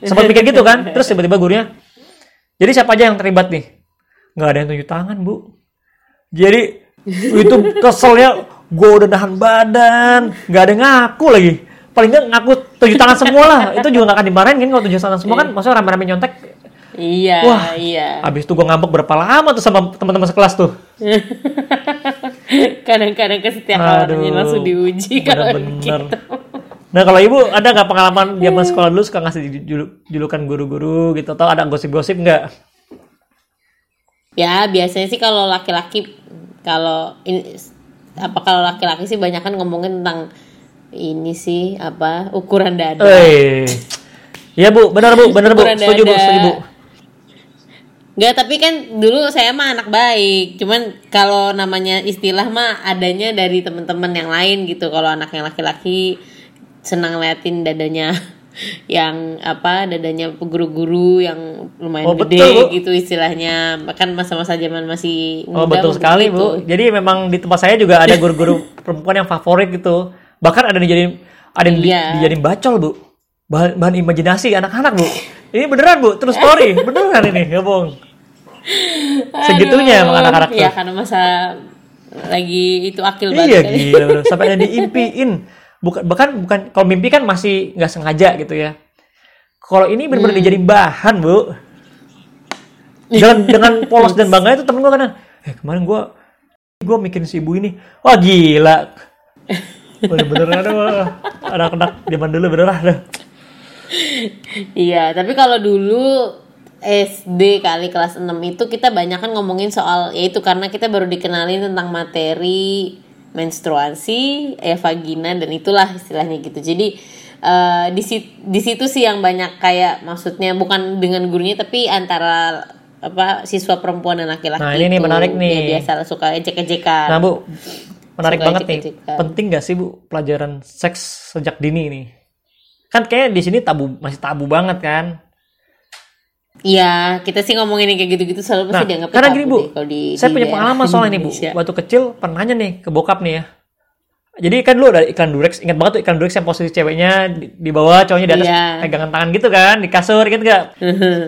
Sempat mikir gitu kan, terus tiba-tiba gurunya, jadi siapa aja yang terlibat nih? Nggak ada yang tunjuk tangan, Bu. Jadi itu keselnya gue udah nahan badan, nggak ada yang ngaku lagi. Paling nggak ngaku tunjuk tangan semua lah. Itu juga nggak akan dimarahin kan kalau tunjuk tangan semua kan, maksudnya rame-rame nyontek. Iya, Wah, iya. Abis itu gue ngambek berapa lama tuh sama teman-teman sekelas tuh. Kadang-kadang kesetiakawaannya langsung diuji kalau bener-bener. gitu. Nah kalau ibu ada nggak pengalaman zaman sekolah dulu suka ngasih julu- julukan guru-guru gitu atau ada gosip-gosip nggak? Ya, biasanya sih kalau laki-laki kalau ini apa kalau laki-laki sih banyak kan ngomongin tentang ini sih apa ukuran dada. Eh, iya bu, benar bu, benar bu, setuju bu, setuju bu. Enggak, tapi kan dulu saya mah anak baik. Cuman kalau namanya istilah mah adanya dari teman-teman yang lain gitu. Kalau anak yang laki-laki senang ngeliatin dadanya yang apa dadanya guru-guru yang lumayan Oh, gede betul, Bu. gitu istilahnya. Kan masa-masa zaman masih Oh muda betul mungkin sekali gitu. bu. Jadi memang di tempat saya juga ada guru-guru perempuan yang favorit gitu. Bahkan ada yang dijadiin ada yang di- Iya. dijadiin bacol bu. Bahan, bahan imajinasi anak-anak bu. Ini beneran bu, terus story, beneran ini, ya bung. Segitunya Aduh, emang anak-anak tuh. Ya karena masa lagi itu akil banget Iya gila. Sampai ada diimpiin. Bukan bahkan bukan kalau mimpi kan masih nggak sengaja gitu ya. Kalau ini benar-benar Hmm. dijadiin bahan, Bu. Dengan dengan polos dan bangga itu temen gue kan, eh kemarin gue gue mikirin si ibu ini, wah gila. Bener-bener aduh, anak-anak zaman dulu bener aduh. Iya, tapi kalau dulu SD kali kelas 6 itu kita banyak kan ngomongin soal yaitu karena kita baru dikenalin tentang materi menstruasi, ya vagina dan itulah istilahnya gitu. Jadi eh, di sit- di situ sih yang banyak kayak maksudnya bukan dengan gurunya tapi antara apa siswa perempuan dan laki-laki Nah, ini nih itu. menarik nih. Ya, biasa suka ejek-ejekan. Nah bu, menarik Suka banget nih. ejek-ejekan. Penting gak sih bu pelajaran seks sejak dini nih? Kan kayak di sini tabu masih tabu banget kan? Iya, kita sih ngomongin yang kayak gitu-gitu selalu Nah, pasti dianggap karena gini bu, deh kalau di saya di punya pengalaman soal ini bu. Waktu kecil pernah nanya nih ke bokap nih ya. Jadi kan dulu ada iklan Durex, ingat banget tuh iklan Durex yang posisi ceweknya di, di bawah, cowoknya di atas Iya. pegangan tangan gitu kan, di kasur gitu gak?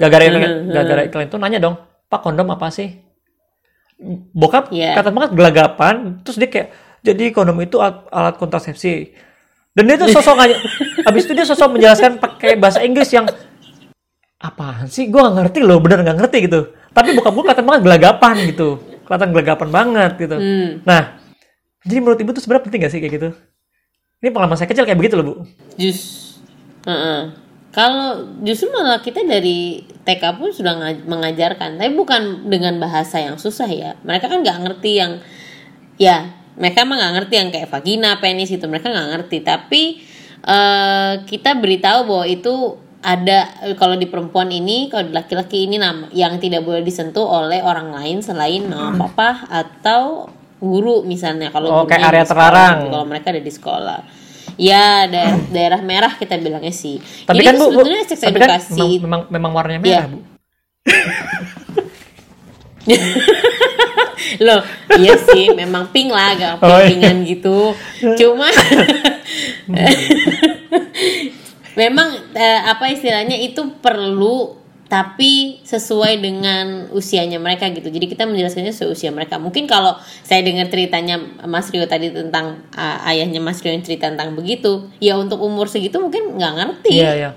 Gara-gara gara-gara iklan itu nanya dong, Pak kondom apa sih? Bokap Iya. kata banget gelagapan, terus dia kayak jadi kondom itu alat, alat kontrasepsi. Dan dia tuh sosok nganya, abis itu dia sosok menjelaskan pakai bahasa Inggris yang apaan sih? Gue gak ngerti loh, bener gak ngerti gitu. Tapi bokap gue kelihatan banget gelagapan gitu, kelihatan gelagapan banget gitu. Hmm. Nah, jadi menurut ibu tuh sebenarnya penting gak sih kayak gitu? Ini pengalaman saya kecil kayak begitu loh bu. Jus. Heeh. Kalau justru malah kita dari TK pun sudah nga- mengajarkan, tapi bukan dengan bahasa yang susah ya. Mereka kan nggak ngerti yang, ya mereka emang nggak ngerti yang kayak vagina, penis itu mereka nggak ngerti. Tapi eh, kita beritahu bahwa itu ada kalau di perempuan ini, kalau di laki-laki ini nama yang tidak boleh disentuh oleh orang lain selain mama papa atau guru misalnya kalau Oh, kayak area terlarang. gitu, kalau mereka ada di sekolah. Ya, daerah, daerah merah kita bilangnya sih. Tapi Jadi kan bu, bu sebetulnya seks tapi kan edukasi. memang, memang, memang warnanya Iya. merah bu. Loh, iya sih, memang pink lah, agak Oh, iya. gitu. Cuma memang eh, apa istilahnya itu perlu tapi sesuai dengan usianya mereka gitu. Jadi kita menjelaskannya sesuai usia mereka. Mungkin kalau saya dengar ceritanya Mas Rio tadi tentang ah, ayahnya Mas Rio yang cerita tentang begitu, ya untuk umur segitu mungkin nggak ngerti. Iya iya.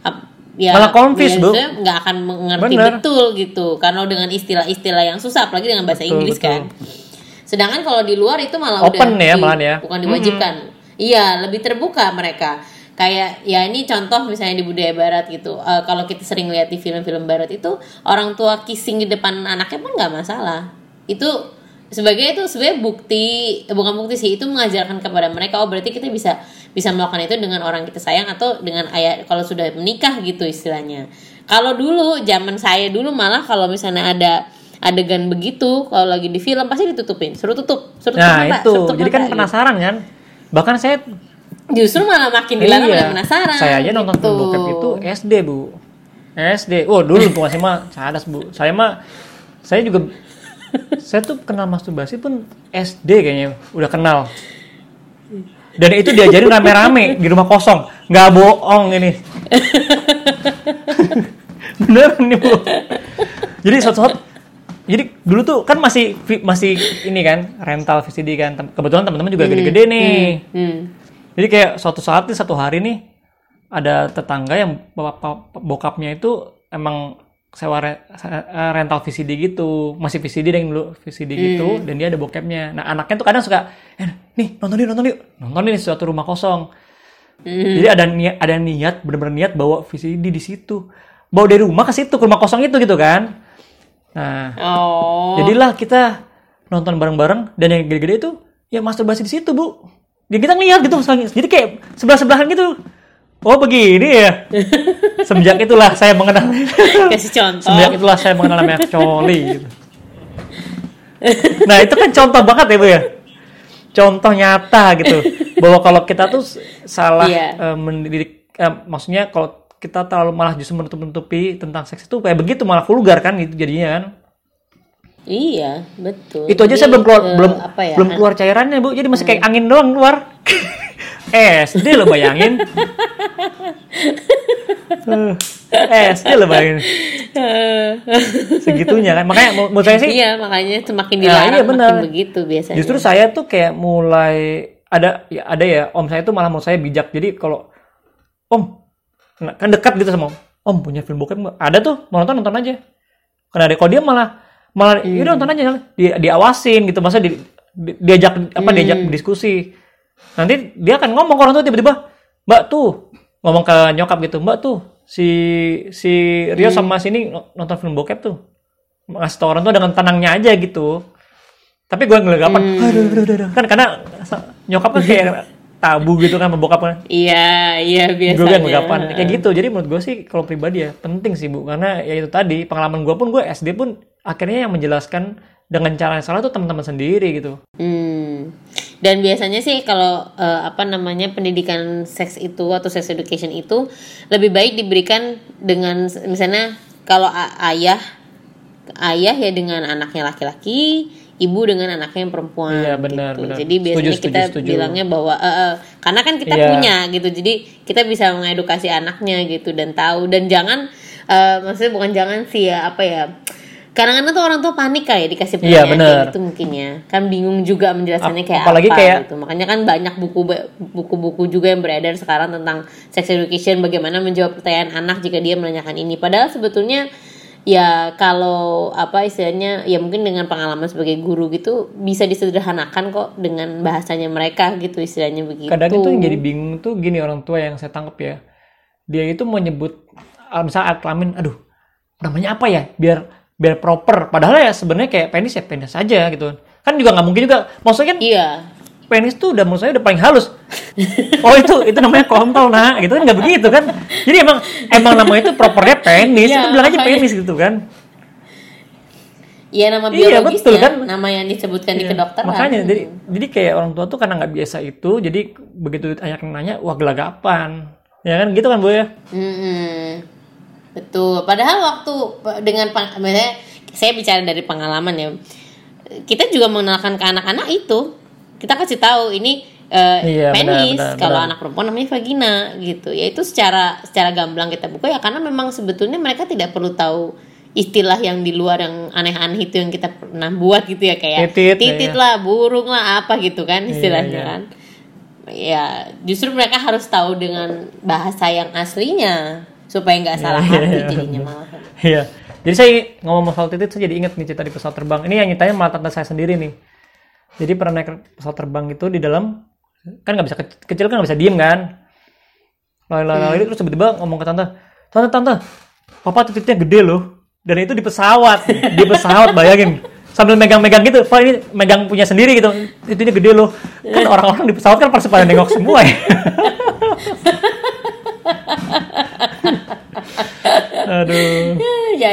Ap- ya Malah confused, Bu. nggak akan mengerti Bener. betul gitu karena dengan istilah-istilah yang susah apalagi dengan bahasa Betul, Inggris betul. kan sedangkan kalau di luar itu malah Open udah ya, malahan ya. bukan diwajibkan iya lebih terbuka mereka kayak ya ini contoh misalnya di budaya barat gitu. Eh, kalau kita sering lihat di film-film barat itu orang tua kissing di depan anaknya pun nggak masalah. Itu sebagai itu sebenarnya bukti eh, bukan bukti sih itu mengajarkan kepada mereka oh berarti kita bisa bisa melakukan itu dengan orang kita sayang atau dengan ayah kalau sudah menikah gitu istilahnya. Kalau dulu zaman saya dulu malah kalau misalnya ada adegan begitu kalau lagi di film pasti ditutupin. Suruh tutup suruh tutup Nah mata, itu, suruh tutup jadi kan mata, gitu. penasaran kan. Bahkan saya justru malah makin dilarang iya, penasaran saya aja nonton gitu. film bokep itu SD bu. SD, oh dulu tuh masih mah cadas bu. Saya mah, saya juga, saya tuh kenal masturbasi pun SD kayaknya udah kenal. Dan itu diajarin rame-rame di rumah kosong. nggak bohong ini bener nih bu jadi suatu jadi dulu tuh kan masih masih ini kan rental VCD kan kebetulan teman-teman juga gede-gede nih Hmm. Jadi kayak suatu saat nih satu hari nih ada tetangga yang bapak- bokapnya itu emang sewa re- eh, rental VCD gitu. Masih VCD dan dulu. VCD gitu dan dia ada bokapnya. Nah anaknya tuh kadang suka eh, nih nonton yuk nonton yuk. Nonton nih suatu rumah kosong. Jadi ada niat ada niat bener-bener niat bawa VCD di situ. Bawa dari rumah ke situ ke rumah kosong itu gitu kan. Nah Oh. jadilah kita nonton bareng-bareng dan yang gede-gede itu ya masturbasi di situ bu ya kita ngeliat gitu misalnya. jadi kayak sebelah sebelahan gitu oh begini ya semenjak itulah saya mengenal kasih contoh. semenjak itulah saya mengenal namanya coli gitu. nah itu kan contoh banget ya bu ya contoh nyata gitu bahwa kalau kita tuh salah Iya. eh, mendidik eh, maksudnya kalau kita terlalu malah justru menutup-nutupi tentang seks itu kayak begitu malah vulgar kan gitu jadinya kan Iya, betul. itu aja Jadi, saya belum keluar eh, belum apa ya? belum keluar cairannya bu. Jadi masih kayak angin doang keluar. SD lo bayangin. Eh, SD lo bayangin. Segitunya kan. Makanya mau- menurut saya sih Iya, makanya semakin Ya, dilarang iya, benar. makin begitu biasanya. justru saya tuh kayak mulai ada ya ada ya om saya tuh malah menurut saya bijak. Jadi kalau om nah, kan dekat gitu sama om. Om punya film bokep ada tuh mau nonton nonton aja. Karena ada kalau dia malah malah Hmm. yaudah nonton aja dia diawasin gitu masa di, di- diajak apa Hmm. diajak diskusi nanti dia akan ngomong ke orang tuh tiba-tiba mbak tuh ngomong ke nyokap gitu mbak tuh si si Rio Hmm. sama sini nonton film bokep tuh ngasih tau orang tuh dengan tenangnya aja gitu tapi gue ngelegapan Hmm. kan karena nyokap kan kayak tabu gitu kan sama bokap kan Iya, iya gue biasanya. kan ngelegapan kayak gitu. Jadi menurut gue sih kalau pribadi ya penting sih bu. Karena ya itu tadi pengalaman gue pun gue SD pun akhirnya yang menjelaskan dengan cara yang salah tuh teman-teman sendiri gitu. Hmm. Dan biasanya sih kalau eh, apa namanya pendidikan seks itu atau sex education itu lebih baik diberikan dengan misalnya kalau ayah ayah ya dengan anaknya laki-laki, ibu dengan anaknya yang perempuan. Iya, benar, gitu. benar. Jadi biasanya Setuju, kita setuju. bilangnya bahwa eh, eh, karena kan kita Iya. punya gitu, jadi kita bisa mengedukasi anaknya gitu dan tahu dan jangan eh, maksudnya bukan jangan sih ya apa ya. Kadang-kadang tuh orang tua panik kayak dikasih Iya, pertanyaan benar. kayak gitu mungkin ya kan bingung juga menjelaskannya kayak apalagi apa kayak- gitu makanya kan banyak buku buku-buku juga yang beredar sekarang tentang sex education bagaimana menjawab pertanyaan anak jika dia menanyakan ini padahal sebetulnya ya kalau apa istilahnya ya mungkin dengan pengalaman sebagai guru gitu bisa disederhanakan kok dengan bahasanya mereka gitu istilahnya begitu. Kadang itu yang jadi bingung tuh gini orang tua yang saya tangkap ya. Dia itu mau nyebut ah, misalnya alat kelamin aduh namanya apa ya? Biar biar proper. Padahal ya sebenarnya kayak penis ya penis aja gitu. Kan juga nggak mungkin juga. Maksudnya kan iya penis tuh udah menurut saya udah paling halus. Oh itu itu namanya kontol nah gitu kan nggak begitu kan? Jadi emang emang namanya itu propernya penis. Iya, itu bilang aja penis gitu kan. Iya nama Iya, biologisnya betul kan? nama yang disebutkan di Iya, kedokteran. Makanya jadi jadi kayak orang tua tuh karena nggak biasa itu jadi begitu yang nanya wah gelagapan. Ya kan? Gitu kan bu ya? Mm-mm. Betul. Padahal waktu dengan misalnya saya bicara dari pengalaman ya, kita juga mengenalkan ke anak-anak itu, kita kasih tahu ini eh, Iya, penis, benar, kalau benar. anak perempuan namanya vagina gitu. Ya itu secara secara gamblang kita buka ya karena memang sebetulnya mereka tidak perlu tahu istilah yang di luar yang aneh-aneh itu yang kita pernah buat gitu ya kayak Titit, titit iya. lah, burung lah apa gitu kan istilahnya iya. kan. Ya, justru mereka harus tahu dengan bahasa yang aslinya supaya nggak salah Iya, arti iya, jadinya malah. Iya. Jadi saya ngomong soal titit, saya jadi ingat nih cerita di pesawat terbang. Ini yang nyitanya malah tante saya sendiri nih. Jadi pernah naik pesawat terbang itu di dalam kan nggak bisa ke- kecil kan nggak bisa diem kan. Lalu-lalu terus tiba-tiba ngomong ke tante, tante tante, papa titiknya gede loh. Dan itu di pesawat, di pesawat bayangin sambil megang-megang gitu, Pak ini megang punya sendiri gitu, titiknya gede loh. Kan orang-orang di pesawat kan pasti pada nengok semua ya. Aduh.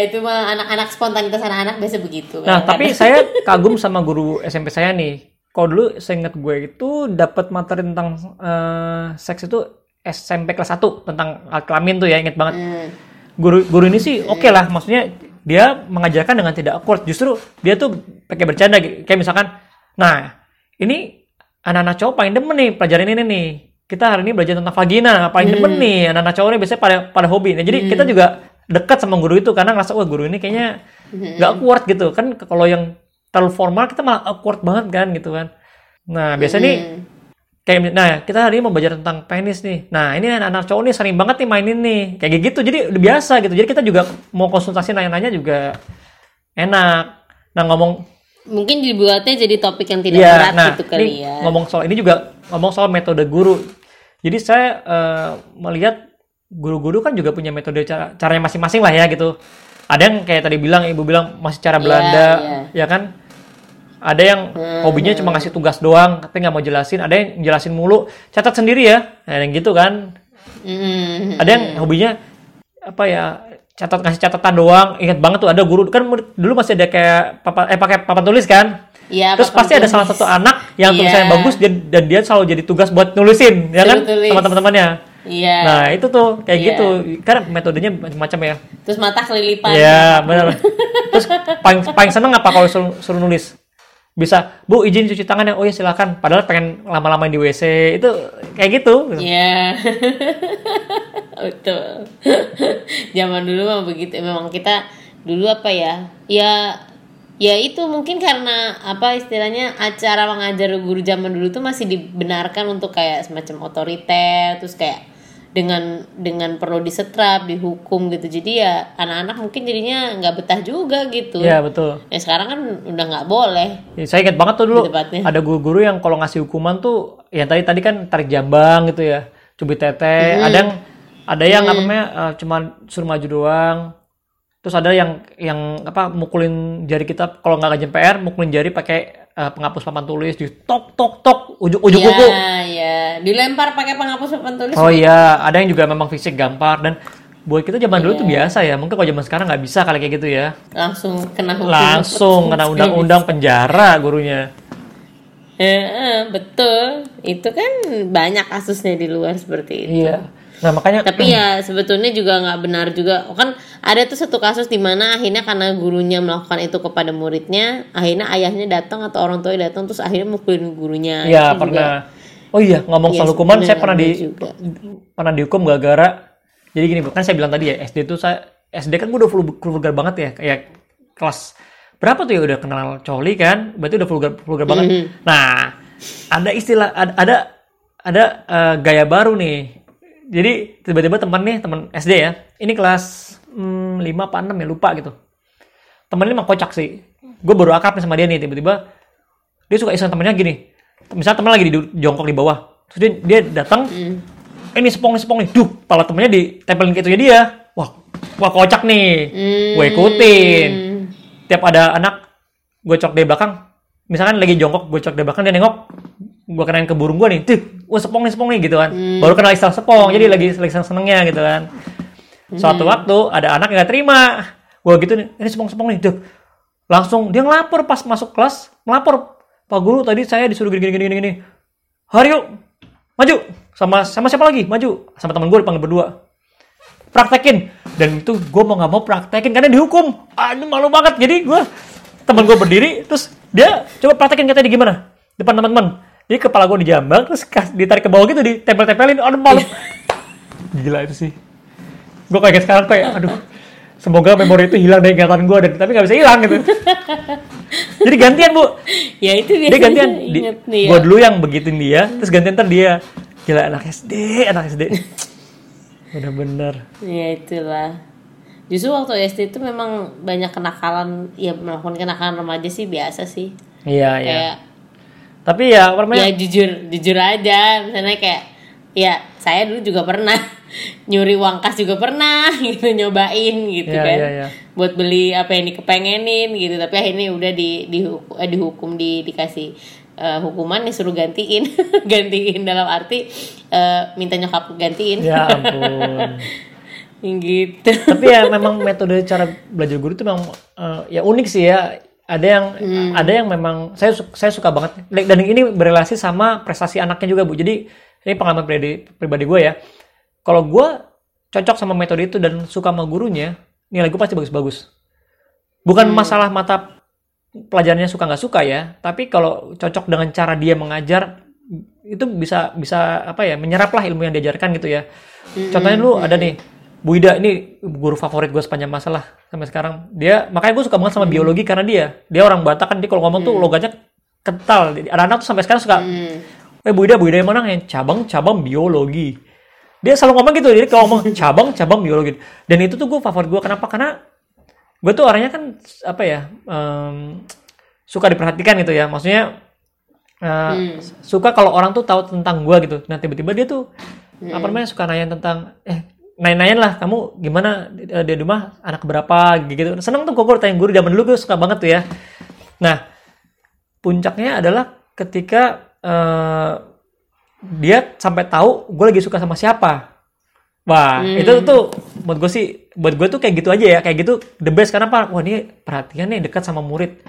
Itu mah anak-anak spontanitas anak-anak biasa begitu. Nah, kan. tapi saya kagum sama guru SMP saya nih. Kalau dulu saya ingat gue itu dapat materi tentang eh, seks itu SMP kelas 1 tentang kelamin tuh ya, inget banget. Hmm. Guru guru ini sih oke lah, maksudnya dia mengajarkan dengan tidak awkward. Justru dia tuh pakai bercanda kayak misalkan, nah, ini anak-anak cowok paling demen nih pelajaran ini nih. kita hari ini belajar tentang vagina paling demen Hmm. nih anak-anak cowok ini biasanya pada pada hobi nah jadi kita juga dekat sama guru itu karena ngerasa wah guru ini kayaknya Hmm. nggak awkward gitu. Kan kalau yang terlalu formal kita malah awkward banget kan gitu kan. Nah biasanya nih Hmm. kayak nah kita hari ini mau belajar tentang penis nih. Nah ini anak-anak cowok nih sering banget nih mainin nih. Kayak gitu jadi udah biasa gitu. Jadi kita juga mau konsultasi nanya-nanya juga enak. Nah ngomong mungkin dibuatnya jadi topik yang tidak Iya, berat nah, gitu kali ini ya. ngomong soal ini juga ngomong soal metode guru. Jadi saya eh, melihat guru-guru kan juga punya metode cara caranya masing-masing lah ya gitu ada yang kayak tadi bilang ibu bilang masih cara Iya, Belanda iya. ya kan ada yang hobinya cuma ngasih tugas doang tapi nggak mau jelasin ada yang jelasin mulu catat sendiri ya nah, yang gitu kan Mm. ada yang hobinya apa ya catat ngasih catatan doang ingat banget tuh ada guru kan dulu masih ada kayak papan eh pakai papan tulis kan Iya, terus pasti ada tulis. salah satu anak yang Iya. tulisannya bagus dan, dia selalu jadi tugas buat nulisin ya kan tulis. sama teman-temannya Iya. nah itu tuh kayak Iya. gitu karena metodenya macam-macam ya Terus mata kelilipan. Iya benar terus paling paling seneng apa kalau suruh, suruh nulis bisa bu izin cuci tangan ya oh ya silakan padahal pengen lama-lama di WC itu kayak gitu Iya. Betul. Zaman dulu mah begitu. Memang kita dulu apa ya? Ya ya itu mungkin karena apa istilahnya acara mengajar guru zaman dulu tuh masih dibenarkan untuk kayak semacam otoriter terus kayak dengan dengan perlu disetrap dihukum gitu. Jadi ya anak-anak mungkin jadinya nggak betah juga gitu. Iya betul. Ya sekarang kan udah nggak boleh. Ya, saya ingat banget tuh dulu ada guru-guru yang kalau ngasih hukuman tuh ya tadi tadi kan tarik jambang gitu ya cubit tete. Ada yang ada yang apa namanya eh, cuma suruh maju doang terus ada yang yang apa mukulin jari kita kalau nggak ngajen PR mukulin jari pakai eh, penghapus papan tulis di tok tok tok ujuk ujuk kuku Iya, ya dilempar pakai penghapus papan tulis. Oh iya ada yang juga memang fisik gampar dan buat kita zaman dulu tuh Iya. biasa ya mungkin kalau zaman sekarang nggak bisa kali kayak gitu ya. Langsung kena hukum langsung kena undang-undang penjara gurunya. Heeh, betul. Itu kan banyak kasusnya di luar seperti itu. Iya nah makanya tapi ya sebetulnya juga nggak benar juga kan ada tuh satu kasus di mana akhirnya karena gurunya melakukan itu kepada muridnya akhirnya ayahnya datang atau orang tuanya datang terus akhirnya mukulin gurunya Iya Itu juga- pernah. Oh iya ngomong Iya, soal hukuman, saya pernah di juga. pernah dihukum gara-gara. Jadi gini, kan saya bilang tadi ya SD itu saya SD kan gue udah vul- vulgar banget ya, kayak kelas berapa tuh ya udah kenal coli kan, berarti udah vulgar vulgar banget. Mhm. Nah ada istilah ada ada, ada, eh, gaya baru nih. Jadi tiba-tiba teman nih teman SD ya, ini kelas hmm, 5 apa 6 ya lupa gitu. Temen ini emang kocak sih. Gue baru akrab sama dia nih tiba-tiba dia suka iseng temennya gini. Misalnya temen lagi di jongkok di bawah. Terus dia, dia datang Hmm. ini sepong nih sepong nih. Duh pala temennya ditempelin ke itunya dia. Wah wah kocak nih. Hmm. gue ikutin. Tiap ada anak gue cok dari belakang. Misalkan lagi jongkok gue cok dari belakang dia nengok gue kenain ke burung gue nih tuh wah sepong nih sepong nih gitu kan. Hmm. baru kenal istilah sepong jadi lagi lagi seneng senengnya gitu kan. Suatu Hmm. waktu ada anak yang gak terima. Gue gitu nih ini sepong sepong nih tuh langsung dia ngelapor pas masuk kelas ngelapor pak guru tadi saya disuruh gini gini gini gini maju. Sama sama siapa lagi? Maju. Sama teman gue dipanggil berdua. Praktekin. Dan itu gue mau nggak mau praktekin karena dihukum. Aduh malu banget. Jadi gue teman gue berdiri terus dia coba praktekin katanya di gimana? Depan teman-teman jadi kepala gue dijambak terus kas- ditarik ke bawah gitu ditempel-tempelin aduh malu. Gila itu sih. Gue kayak sekarang kayak aduh semoga memori itu hilang dari ingatan gue dan tapi nggak bisa hilang gitu. Jadi gantian bu. Ya itu dia biasanya gantian. di, nih ya. gue dulu yang begitin dia terus gantian ntar dia. Gila anak SD anak SD bener-bener. Ya itulah. Justru waktu SD itu memang banyak kenakalan, ya melakukan kenakalan remaja sih biasa sih. iya iya. Kayak tapi ya apa namanya? Ya jujur jujur aja, misalnya kayak ya saya dulu juga pernah nyuri uang kas juga pernah gitu nyobain gitu Iya, kan. iya, iya. Buat beli apa yang dikepengenin gitu, tapi akhirnya udah di dihukum, eh, dihukum di dikasih eh, hukuman disuruh gantiin. Gantiin dalam arti eh, minta nyokap gantiin. Ya ampun. Gitu. Tapi ya memang metode cara belajar guru itu memang eh, ya unik sih ya ada yang Hmm. ada yang memang saya saya suka banget. Dan ini berrelasi sama prestasi anaknya juga bu. Jadi ini pengalaman pribadi pribadi gue ya. Kalau gue cocok sama metode itu dan suka sama gurunya nilai gue pasti bagus-bagus. Bukan Hmm. masalah mata pelajarannya suka nggak suka ya tapi kalau cocok dengan cara dia mengajar itu bisa bisa apa ya menyerap lah ilmu yang diajarkan gitu ya. Contohnya lu ada nih Bu Ida ini guru favorit gue sepanjang masa lah sampai sekarang. Dia makanya gue suka banget sama biologi karena dia dia orang Batak kan dia kalau ngomong tuh logatnya kental. Jadi anak-anak tuh sampai sekarang suka eh Bu Ida Bu Ida yang mana? Yang cabang cabang biologi. Dia selalu ngomong gitu jadi kalau ngomong cabang cabang biologi. Dan itu tuh gue favorit gue kenapa? Karena gue tuh orangnya kan apa ya em, suka diperhatikan gitu ya. Maksudnya eh, suka kalau orang tuh tahu tentang gue gitu. Nah tiba-tiba dia tuh apa namanya suka nanya tentang eh nanya-nanyain lah kamu gimana? Eh, di rumah anak berapa? Gitu seneng tuh gue tanya guru zaman dulu gue suka banget tuh ya. Nah puncaknya adalah ketika eh, dia sampai tahu gue lagi suka sama siapa. Wah itu tuh buat gue sih buat gue tuh kayak gitu aja ya. Kayak gitu the best. Karena apa? Wah ini perhatian nih dekat sama murid.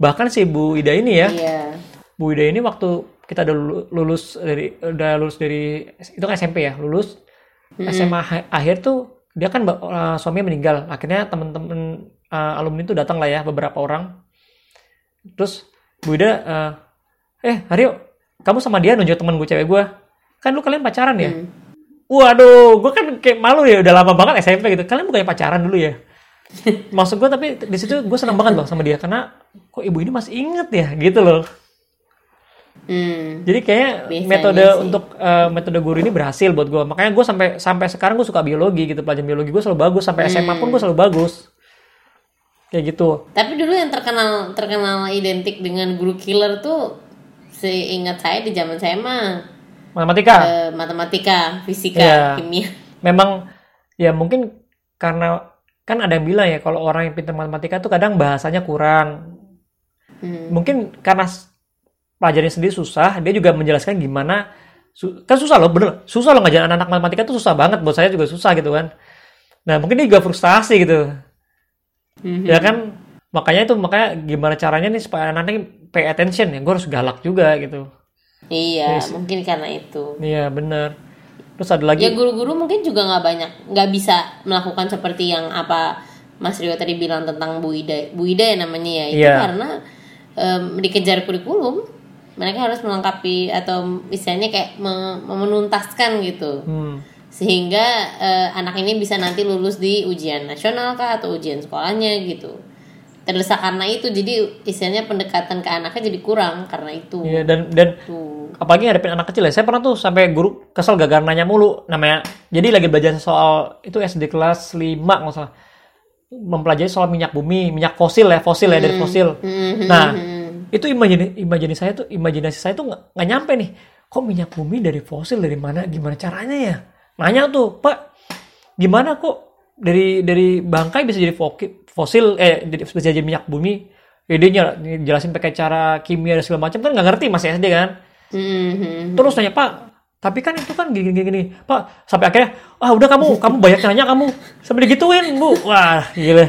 Bahkan si Bu Ida ini ya. Iya. Bu Ida ini waktu kita udah lulu- lulus dari udah lulus dari itu kan SMP ya lulus SMA ha- akhir tuh dia kan uh, suaminya meninggal. Akhirnya temen-temen uh, alumni tuh datang lah ya beberapa orang. Terus Bu Ida uh, eh Haryo kamu sama dia nunjuk temen gue cewek gue kan lu kalian pacaran ya? Waduh gue kan kayak malu ya udah lama banget SMP gitu. Kalian bukannya pacaran dulu ya? Maksud gue tapi di situ gue senang banget loh sama dia karena kok ibu ini masih inget ya gitu loh Hmm. jadi kayak Biasanya metode sih. untuk eh, metode guru ini berhasil buat gue. Makanya gue sampai sampai sekarang gue suka biologi gitu. Pelajaran biologi gue selalu bagus. Sampai SMA pun gue selalu bagus. Kayak gitu. Tapi dulu yang terkenal terkenal identik dengan guru killer tuh seingat saya di zaman saya mah Matematika. eh, matematika, fisika, Iya. kimia. Memang ya mungkin karena kan ada yang bilang ya kalau orang yang pintar matematika tuh kadang bahasanya kurang. Hmm. Mungkin karena pelajarannya sendiri susah, dia juga menjelaskan gimana kan susah loh, bener susah loh ngajarin anak-anak matematika tuh susah banget buat saya juga susah gitu kan. Nah mungkin dia juga frustasi gitu. Mhm. ya kan makanya itu makanya gimana caranya nih supaya anak-anak pay attention ya gue harus galak juga gitu Iya, mungkin karena itu. iya bener terus ada lagi Ya guru-guru mungkin juga nggak banyak, nggak bisa melakukan seperti yang apa Mas Rio tadi bilang tentang Bu Ida, Bu Ida ya namanya ya itu Iya. karena em, dikejar kurikulum, mereka harus melengkapi atau misalnya kayak me- menuntaskan gitu, hmm, sehingga eh, anak ini bisa nanti lulus di ujian nasional kah atau ujian sekolahnya gitu. Terdesak karena itu, jadi istilahnya pendekatan ke anaknya jadi kurang karena itu. iya dan dan Tuh. apalagi ngadepin anak kecil ya saya pernah tuh sampai guru kesel gagal nanya mulu namanya jadi lagi belajar soal itu SD kelas 5 nggak salah mempelajari soal minyak bumi minyak fosil ya fosil ya dari fosil Mhm. nah itu imajinasi imajinasi saya tuh imajinasi saya tuh nggak nyampe nih. Kok minyak bumi dari fosil dari mana? Gimana caranya ya? Nanya tuh pak gimana kok dari dari bangkai bisa jadi fosil eh jadi- bisa jadi minyak bumi? Ya, dia jelasin pakai cara kimia dan segala macam kan nggak ngerti masih SD kan? Mhm. terus nanya pak tapi kan itu kan gini gini gini. Pak sampai akhirnya ah udah kamu kamu banyak nanya kamu. Sampai digituin bu. Wah gila.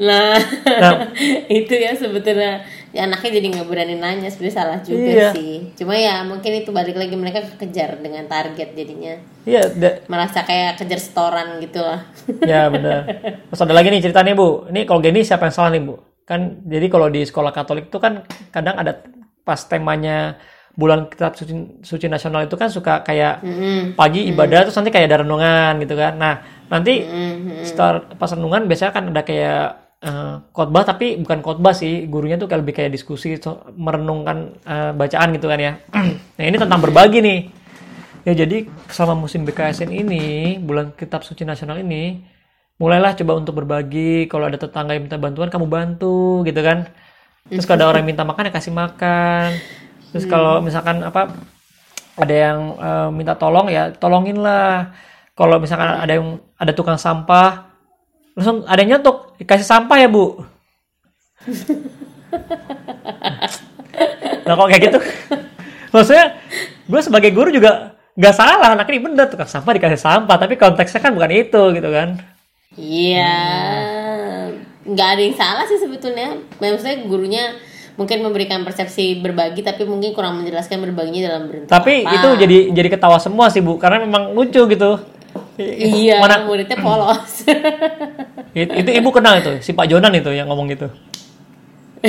Nah, Nah. itu ya sebetulnya. Ya anaknya jadi nggak berani nanya sebenarnya salah juga Iya. sih. Cuma ya mungkin itu balik lagi mereka kejar dengan target jadinya. Iya da- merasa kayak kejar setoran gitu lah. ya benar. Terus ada lagi nih ceritanya bu. Ini kalau gini siapa yang salah nih bu? Kan jadi kalau di sekolah Katolik itu kan kadang ada pas temanya bulan kitab suci, suci nasional itu kan suka kayak Mm-mm. pagi ibadah terus nanti kayak ada renungan gitu kan. Nah nanti Mhm. setelah pas renungan biasanya kan ada kayak eh, khotbah tapi bukan khotbah sih. Gurunya tuh kayak lebih kayak diskusi so- merenungkan eh, bacaan gitu kan ya. Nah ini tentang berbagi nih. Ya jadi selama musim BKSN ini bulan kitab suci nasional ini mulailah coba untuk berbagi. Kalau ada tetangga yang minta bantuan kamu bantu gitu kan. Terus kalau ada orang yang minta makan ya kasih makan terus kalau misalkan apa ada yang eh, minta tolong ya tolongin lah kalau misalkan ada yang ada tukang sampah langsung ada yang nyetok dikasih sampah ya bu. Nah kalau kayak gitu? Maksudnya gue sebagai guru juga nggak salah anak ini bener tukang sampah dikasih sampah tapi konteksnya kan bukan itu gitu kan? Iya, nggak ada yang salah sih sebetulnya. Maksudnya gurunya mungkin memberikan persepsi berbagi, tapi mungkin kurang menjelaskan berbaginya dalam bentuk tapi apa. itu jadi jadi ketawa semua sih bu karena memang lucu gitu. Iya, mana muridnya polos. itu, itu ibu kenal itu si Pak Jonan itu yang ngomong gitu.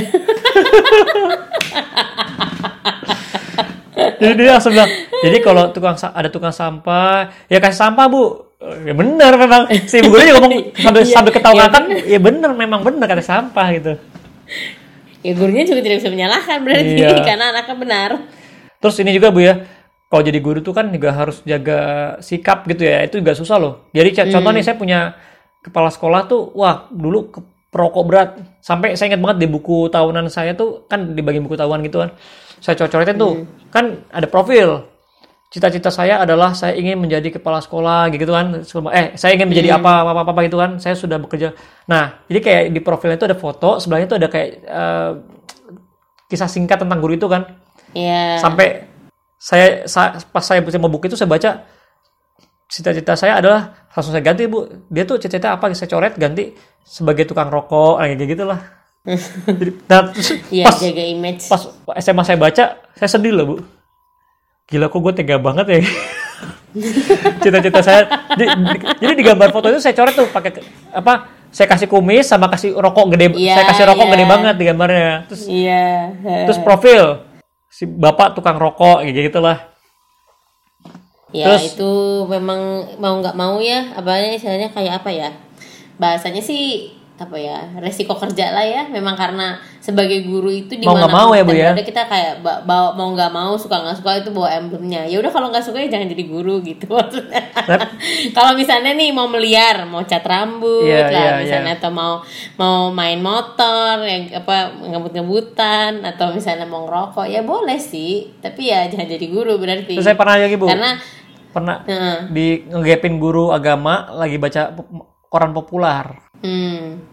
Jadi dia langsung bilang jadi kalau tukang ada tukang sampah ya kasih sampah bu. Ya bener memang. Si ibu gurunya ngomong sambil Iya, sambil ketawa iya. ngakak ya bener memang bener kata sampah gitu ya gurunya juga tidak bisa menyalahkan berarti Iya. karena anaknya benar. Terus ini juga bu ya. Kalau jadi guru tuh kan juga harus jaga sikap gitu ya. Itu juga susah loh. Jadi Hmm. contoh nih saya punya kepala sekolah tuh wah dulu ke perokok berat. Sampai saya ingat banget di buku tahunan saya tuh kan di bagian buku tahunan gitu kan. Saya cocoretin tuh Hmm. kan ada profil cita-cita saya adalah saya ingin menjadi kepala sekolah gitu kan. Eh saya ingin menjadi Hmm. apa apa apa, apa gitu kan. Saya sudah bekerja. Nah jadi kayak di profilnya itu ada foto sebelahnya itu ada kayak eh, kisah singkat tentang guru itu kan. Ya sampai saya, sa- pas saya baca buku itu saya baca cita-cita saya adalah langsung saya ganti bu dia tuh cita-cita apa? Saya coret ganti sebagai tukang rokok kayak gitu lah. Jadi, nah, terus ya pas jaga image. pas SMA saya baca saya sedih loh bu gila kok gue tega banget ya? Cita-cita saya jadi, jadi di gambar foto itu saya coret tuh pakai apa saya kasih kumis sama kasih rokok gede Iya, saya kasih rokok iya. gede banget di gambarnya terus iya. terus profil si bapak tukang rokok gitu lah Ya Terus- itu memang mau nggak mau ya, apa istilahnya kayak apa ya? Bahasanya sih apa ya resiko kerja lah ya. Memang karena sebagai guru itu di Mau nggak mau ya, Bu, ya? berada, kita kayak ba- bawa mau nggak mau suka nggak suka itu bawa emblemnya. Ya udah kalau nggak suka ya jangan jadi guru gitu. Maksudnya kalau misalnya nih mau meliar mau cat rambut Iya, lah iya, misalnya atau mau mau main motor yang apa ngebut-ngebutan atau misalnya mau ngerokok ya boleh sih. Tapi ya jangan jadi guru berarti. Terus saya pernah lagi bu. Karena pernah Heeh. di ngegapin guru agama lagi baca koran populer hmm,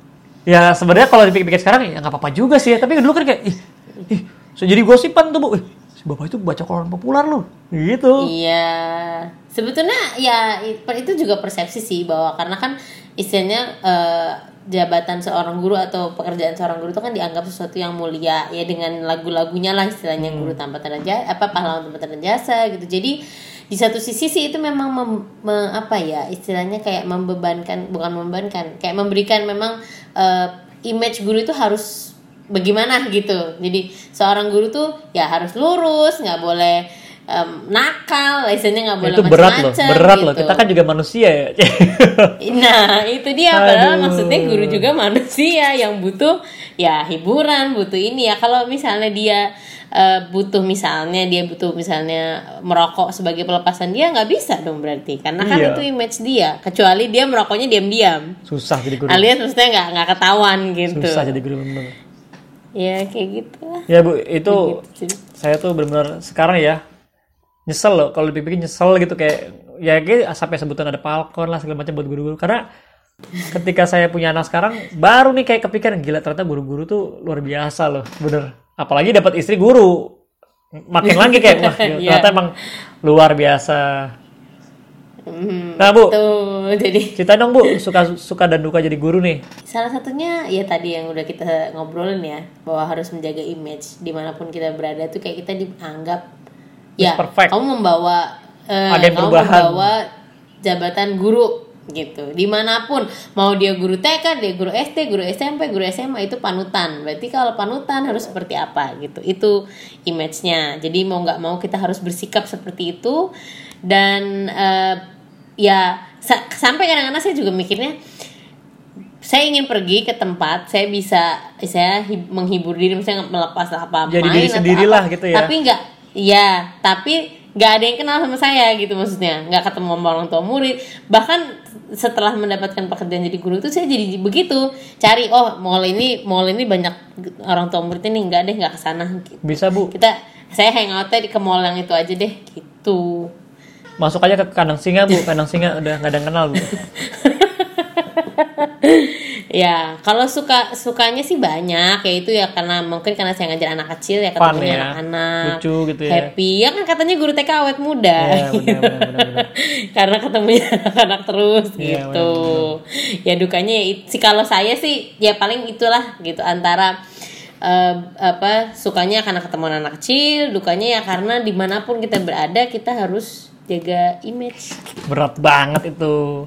ya sebenarnya kalau dipikir-pikir sekarang ya nggak apa-apa juga sih. Ya tapi dulu kan kayak ih, ih so jadi gosipan tuh bu. Ih, si bapak itu baca koran populer loh. Gitu. Iya, sebetulnya ya itu juga persepsi sih bahwa karena kan istilahnya eh, jabatan seorang guru atau pekerjaan seorang guru itu kan dianggap sesuatu yang mulia. Ya dengan lagu-lagunya lah istilahnya guru tanpa tanda jasa apa pahlawan tanpa tanda jasa gitu. Jadi di satu sisi sih itu memang mem- me- apa ya istilahnya kayak membebankan bukan membebankan kayak memberikan memang eh, image guru itu harus bagaimana gitu jadi seorang guru tuh ya harus lurus nggak boleh em, nakal istilahnya nggak boleh itu berat loh berat loh gitu. kita kan juga manusia ya nah itu dia padahal Aduh. maksudnya guru juga manusia yang butuh ya hiburan butuh ini ya kalau misalnya dia eh, butuh misalnya dia butuh misalnya merokok sebagai pelepasan dia nggak bisa dong berarti. Karena kan Iya. itu image dia. Kecuali dia merokoknya diam-diam. Susah jadi guru. Alias maksudnya nggak nggak ketahuan gitu. Susah jadi guru bener. Ya kayak gitu lah ya bu itu Gitu saya tuh benar-benar sekarang ya nyesel loh. Kalau dipikir nyesel gitu kayak ya kayak sampai sebutan ada palkon lah segala macam buat guru-guru. Karena ketika saya punya anak sekarang baru nih kayak kepikiran gila ternyata guru-guru tuh luar biasa loh bener apalagi dapat istri guru makin lagi kayak wah Iya. ternyata emang luar biasa Mhm. nah bu tuh jadi cerita dong bu suka suka dan duka jadi guru nih salah satunya ya tadi yang udah kita ngobrolin ya bahwa harus menjaga image di mana pun kita berada tuh kayak kita dianggap ya perfect. kamu membawa eh, Agen kamu perubahan. membawa jabatan guru gitu. Di mana pun mau dia guru TK dia guru SD guru SMP guru SMA itu panutan. Berarti kalau panutan harus seperti apa gitu. Itu image-nya. Jadi mau nggak mau kita harus bersikap seperti itu. Dan eh, ya sa- sampai kadang-kadang saya juga mikirnya saya ingin pergi ke tempat saya bisa saya hib- menghibur diri misalnya melepas apa Jadi main diri atau apa. gitu ya. tapi nggak ya tapi nggak ada yang kenal sama saya gitu maksudnya. Nggak ketemu sama orang tua murid. Bahkan setelah mendapatkan pekerjaan jadi guru itu saya jadi begitu. Cari oh mall ini mall ini banyak orang tua murid ini. Nggak deh nggak ke sana. Gitu. bisa bu. Kita saya hangoutnya di ke mall yang itu aja deh. Gitu. Masuk aja ke kandang singa bu. Kandang singa udah nggak ada yang kenal bu Ya, kalau suka sukanya sih banyak, ya itu ya karena mungkin karena saya ngajar anak kecil ya ketemunya ya, anak-anak, lucu gitu ya. happy. Ya kan katanya guru TK awet muda, Iya, benar, benar, benar, benar. karena ketemunya anak terus Iya, gitu. Ya dukanya ya sih kalau saya sih ya paling itulah gitu antara eh, apa sukanya karena ketemu anak kecil, dukanya ya karena di mana pun kita berada kita harus jaga image. berat banget itu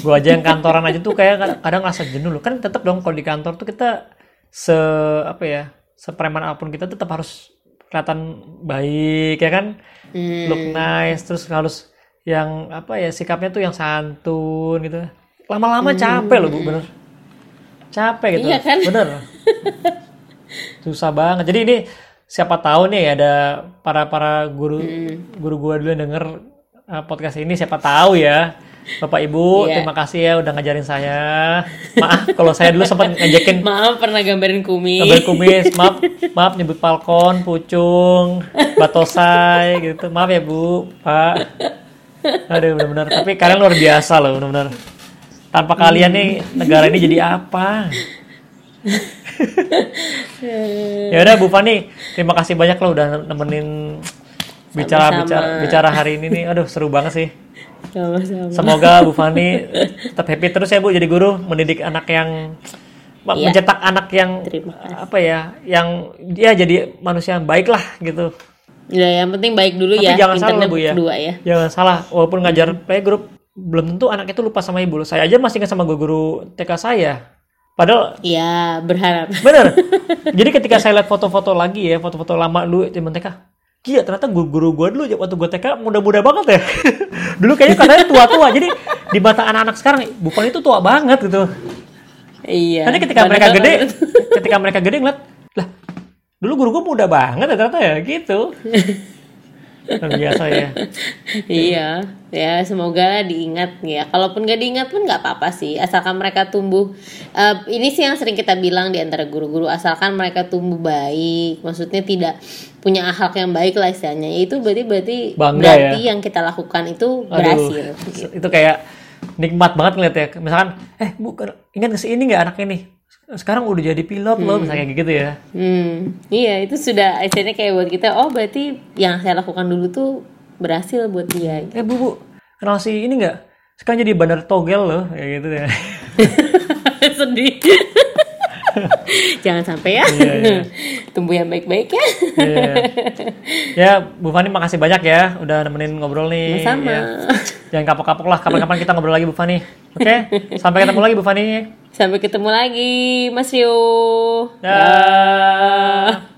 gua aja yang kantoran aja tuh kayak kadang- kadang ngerasa jenuh loh kan tetap dong kalau di kantor tuh kita se apa ya sepreman apa pun kita tetap harus kelihatan baik ya kan Hmm. look nice terus harus yang apa ya sikapnya tuh yang santun gitu lama-lama capek loh bu bener capek gitu Hmm. Iya kan? bener susah banget jadi ini siapa tahu nih ada para para guru Hmm. guru gua dulu yang denger uh, podcast ini siapa tahu ya bapak ibu Iya. terima kasih ya udah ngajarin saya maaf kalau saya dulu sempat ngajakin Maaf pernah gambarin kumis. Gambar kumis, maaf, maaf nyebut palkon, pucung, batosai gitu. Maaf ya Bu, Pak. Aduh benar-benar. Tapi kalian luar biasa loh, benar-benar. Tanpa kalian nih negara ini jadi apa? ya udah Bu Fani, terima kasih banyak loh udah nemenin bicara Sama-sama. bicara bicara hari ini nih. Aduh seru banget sih. Sama-sama. Semoga Bu Fani tetap happy terus ya Bu jadi guru mendidik anak yang Iya. mencetak anak yang apa ya yang ya jadi manusia yang baik lah gitu. Ya, yang penting baik dulu Tapi ya. jangan salah Bu ya. kedua ya. Jangan salah walaupun ngajar playgroup belum tentu anak itu lupa sama ibu. Saya aja masih ingat sama guru TK saya. Padahal Ya, berharap. bener. jadi ketika saya lihat foto-foto lagi ya, foto-foto lama dulu zaman TK. Gila ternyata guru-guru gue dulu waktu gue TK muda-muda banget ya. dulu kayaknya katanya tua-tua. Jadi di mata anak-anak sekarang bukan itu tua banget gitu. Iya. Nanti ketika mereka gede, ketika mereka gede ngeliat, lah dulu guru gue muda banget ya ternyata ya gitu. Luar biasa ya. iya, ya semoga diingat ya. Kalaupun gak diingat pun nggak apa-apa sih, asalkan mereka tumbuh. eh, ini sih yang sering kita bilang di antara guru-guru, asalkan mereka tumbuh baik, maksudnya tidak punya akhlak yang baik lah istilahnya. Itu berarti berarti Bangga berarti ya. yang kita lakukan itu Aduh, berhasil. itu kayak nikmat banget ngeliat ya. Misalkan, eh bu, ingat nggak sih ini nggak anak ini? Sekarang udah jadi pilot loh, misalnya kayak gitu ya. Hmm, iya itu sudah istilahnya kayak buat kita. Oh berarti yang saya lakukan dulu tuh berhasil buat dia. Eh bu, bu, kenal si ini nggak? Sekarang jadi bandar togel loh, kayak gitu ya. Sedih. Jangan sampai ya. Iya, iya. Tumbuh yang baik-baik ya. Iya. Ya, Bu Fani makasih banyak ya udah nemenin ngobrol nih. Sama-sama. Ya. Jangan kapok-kapok lah, kapan-kapan kita ngobrol lagi Bu Fani. Oke, sampai ketemu lagi Bu Fani. Sampai ketemu lagi, Mas Rio. Dah.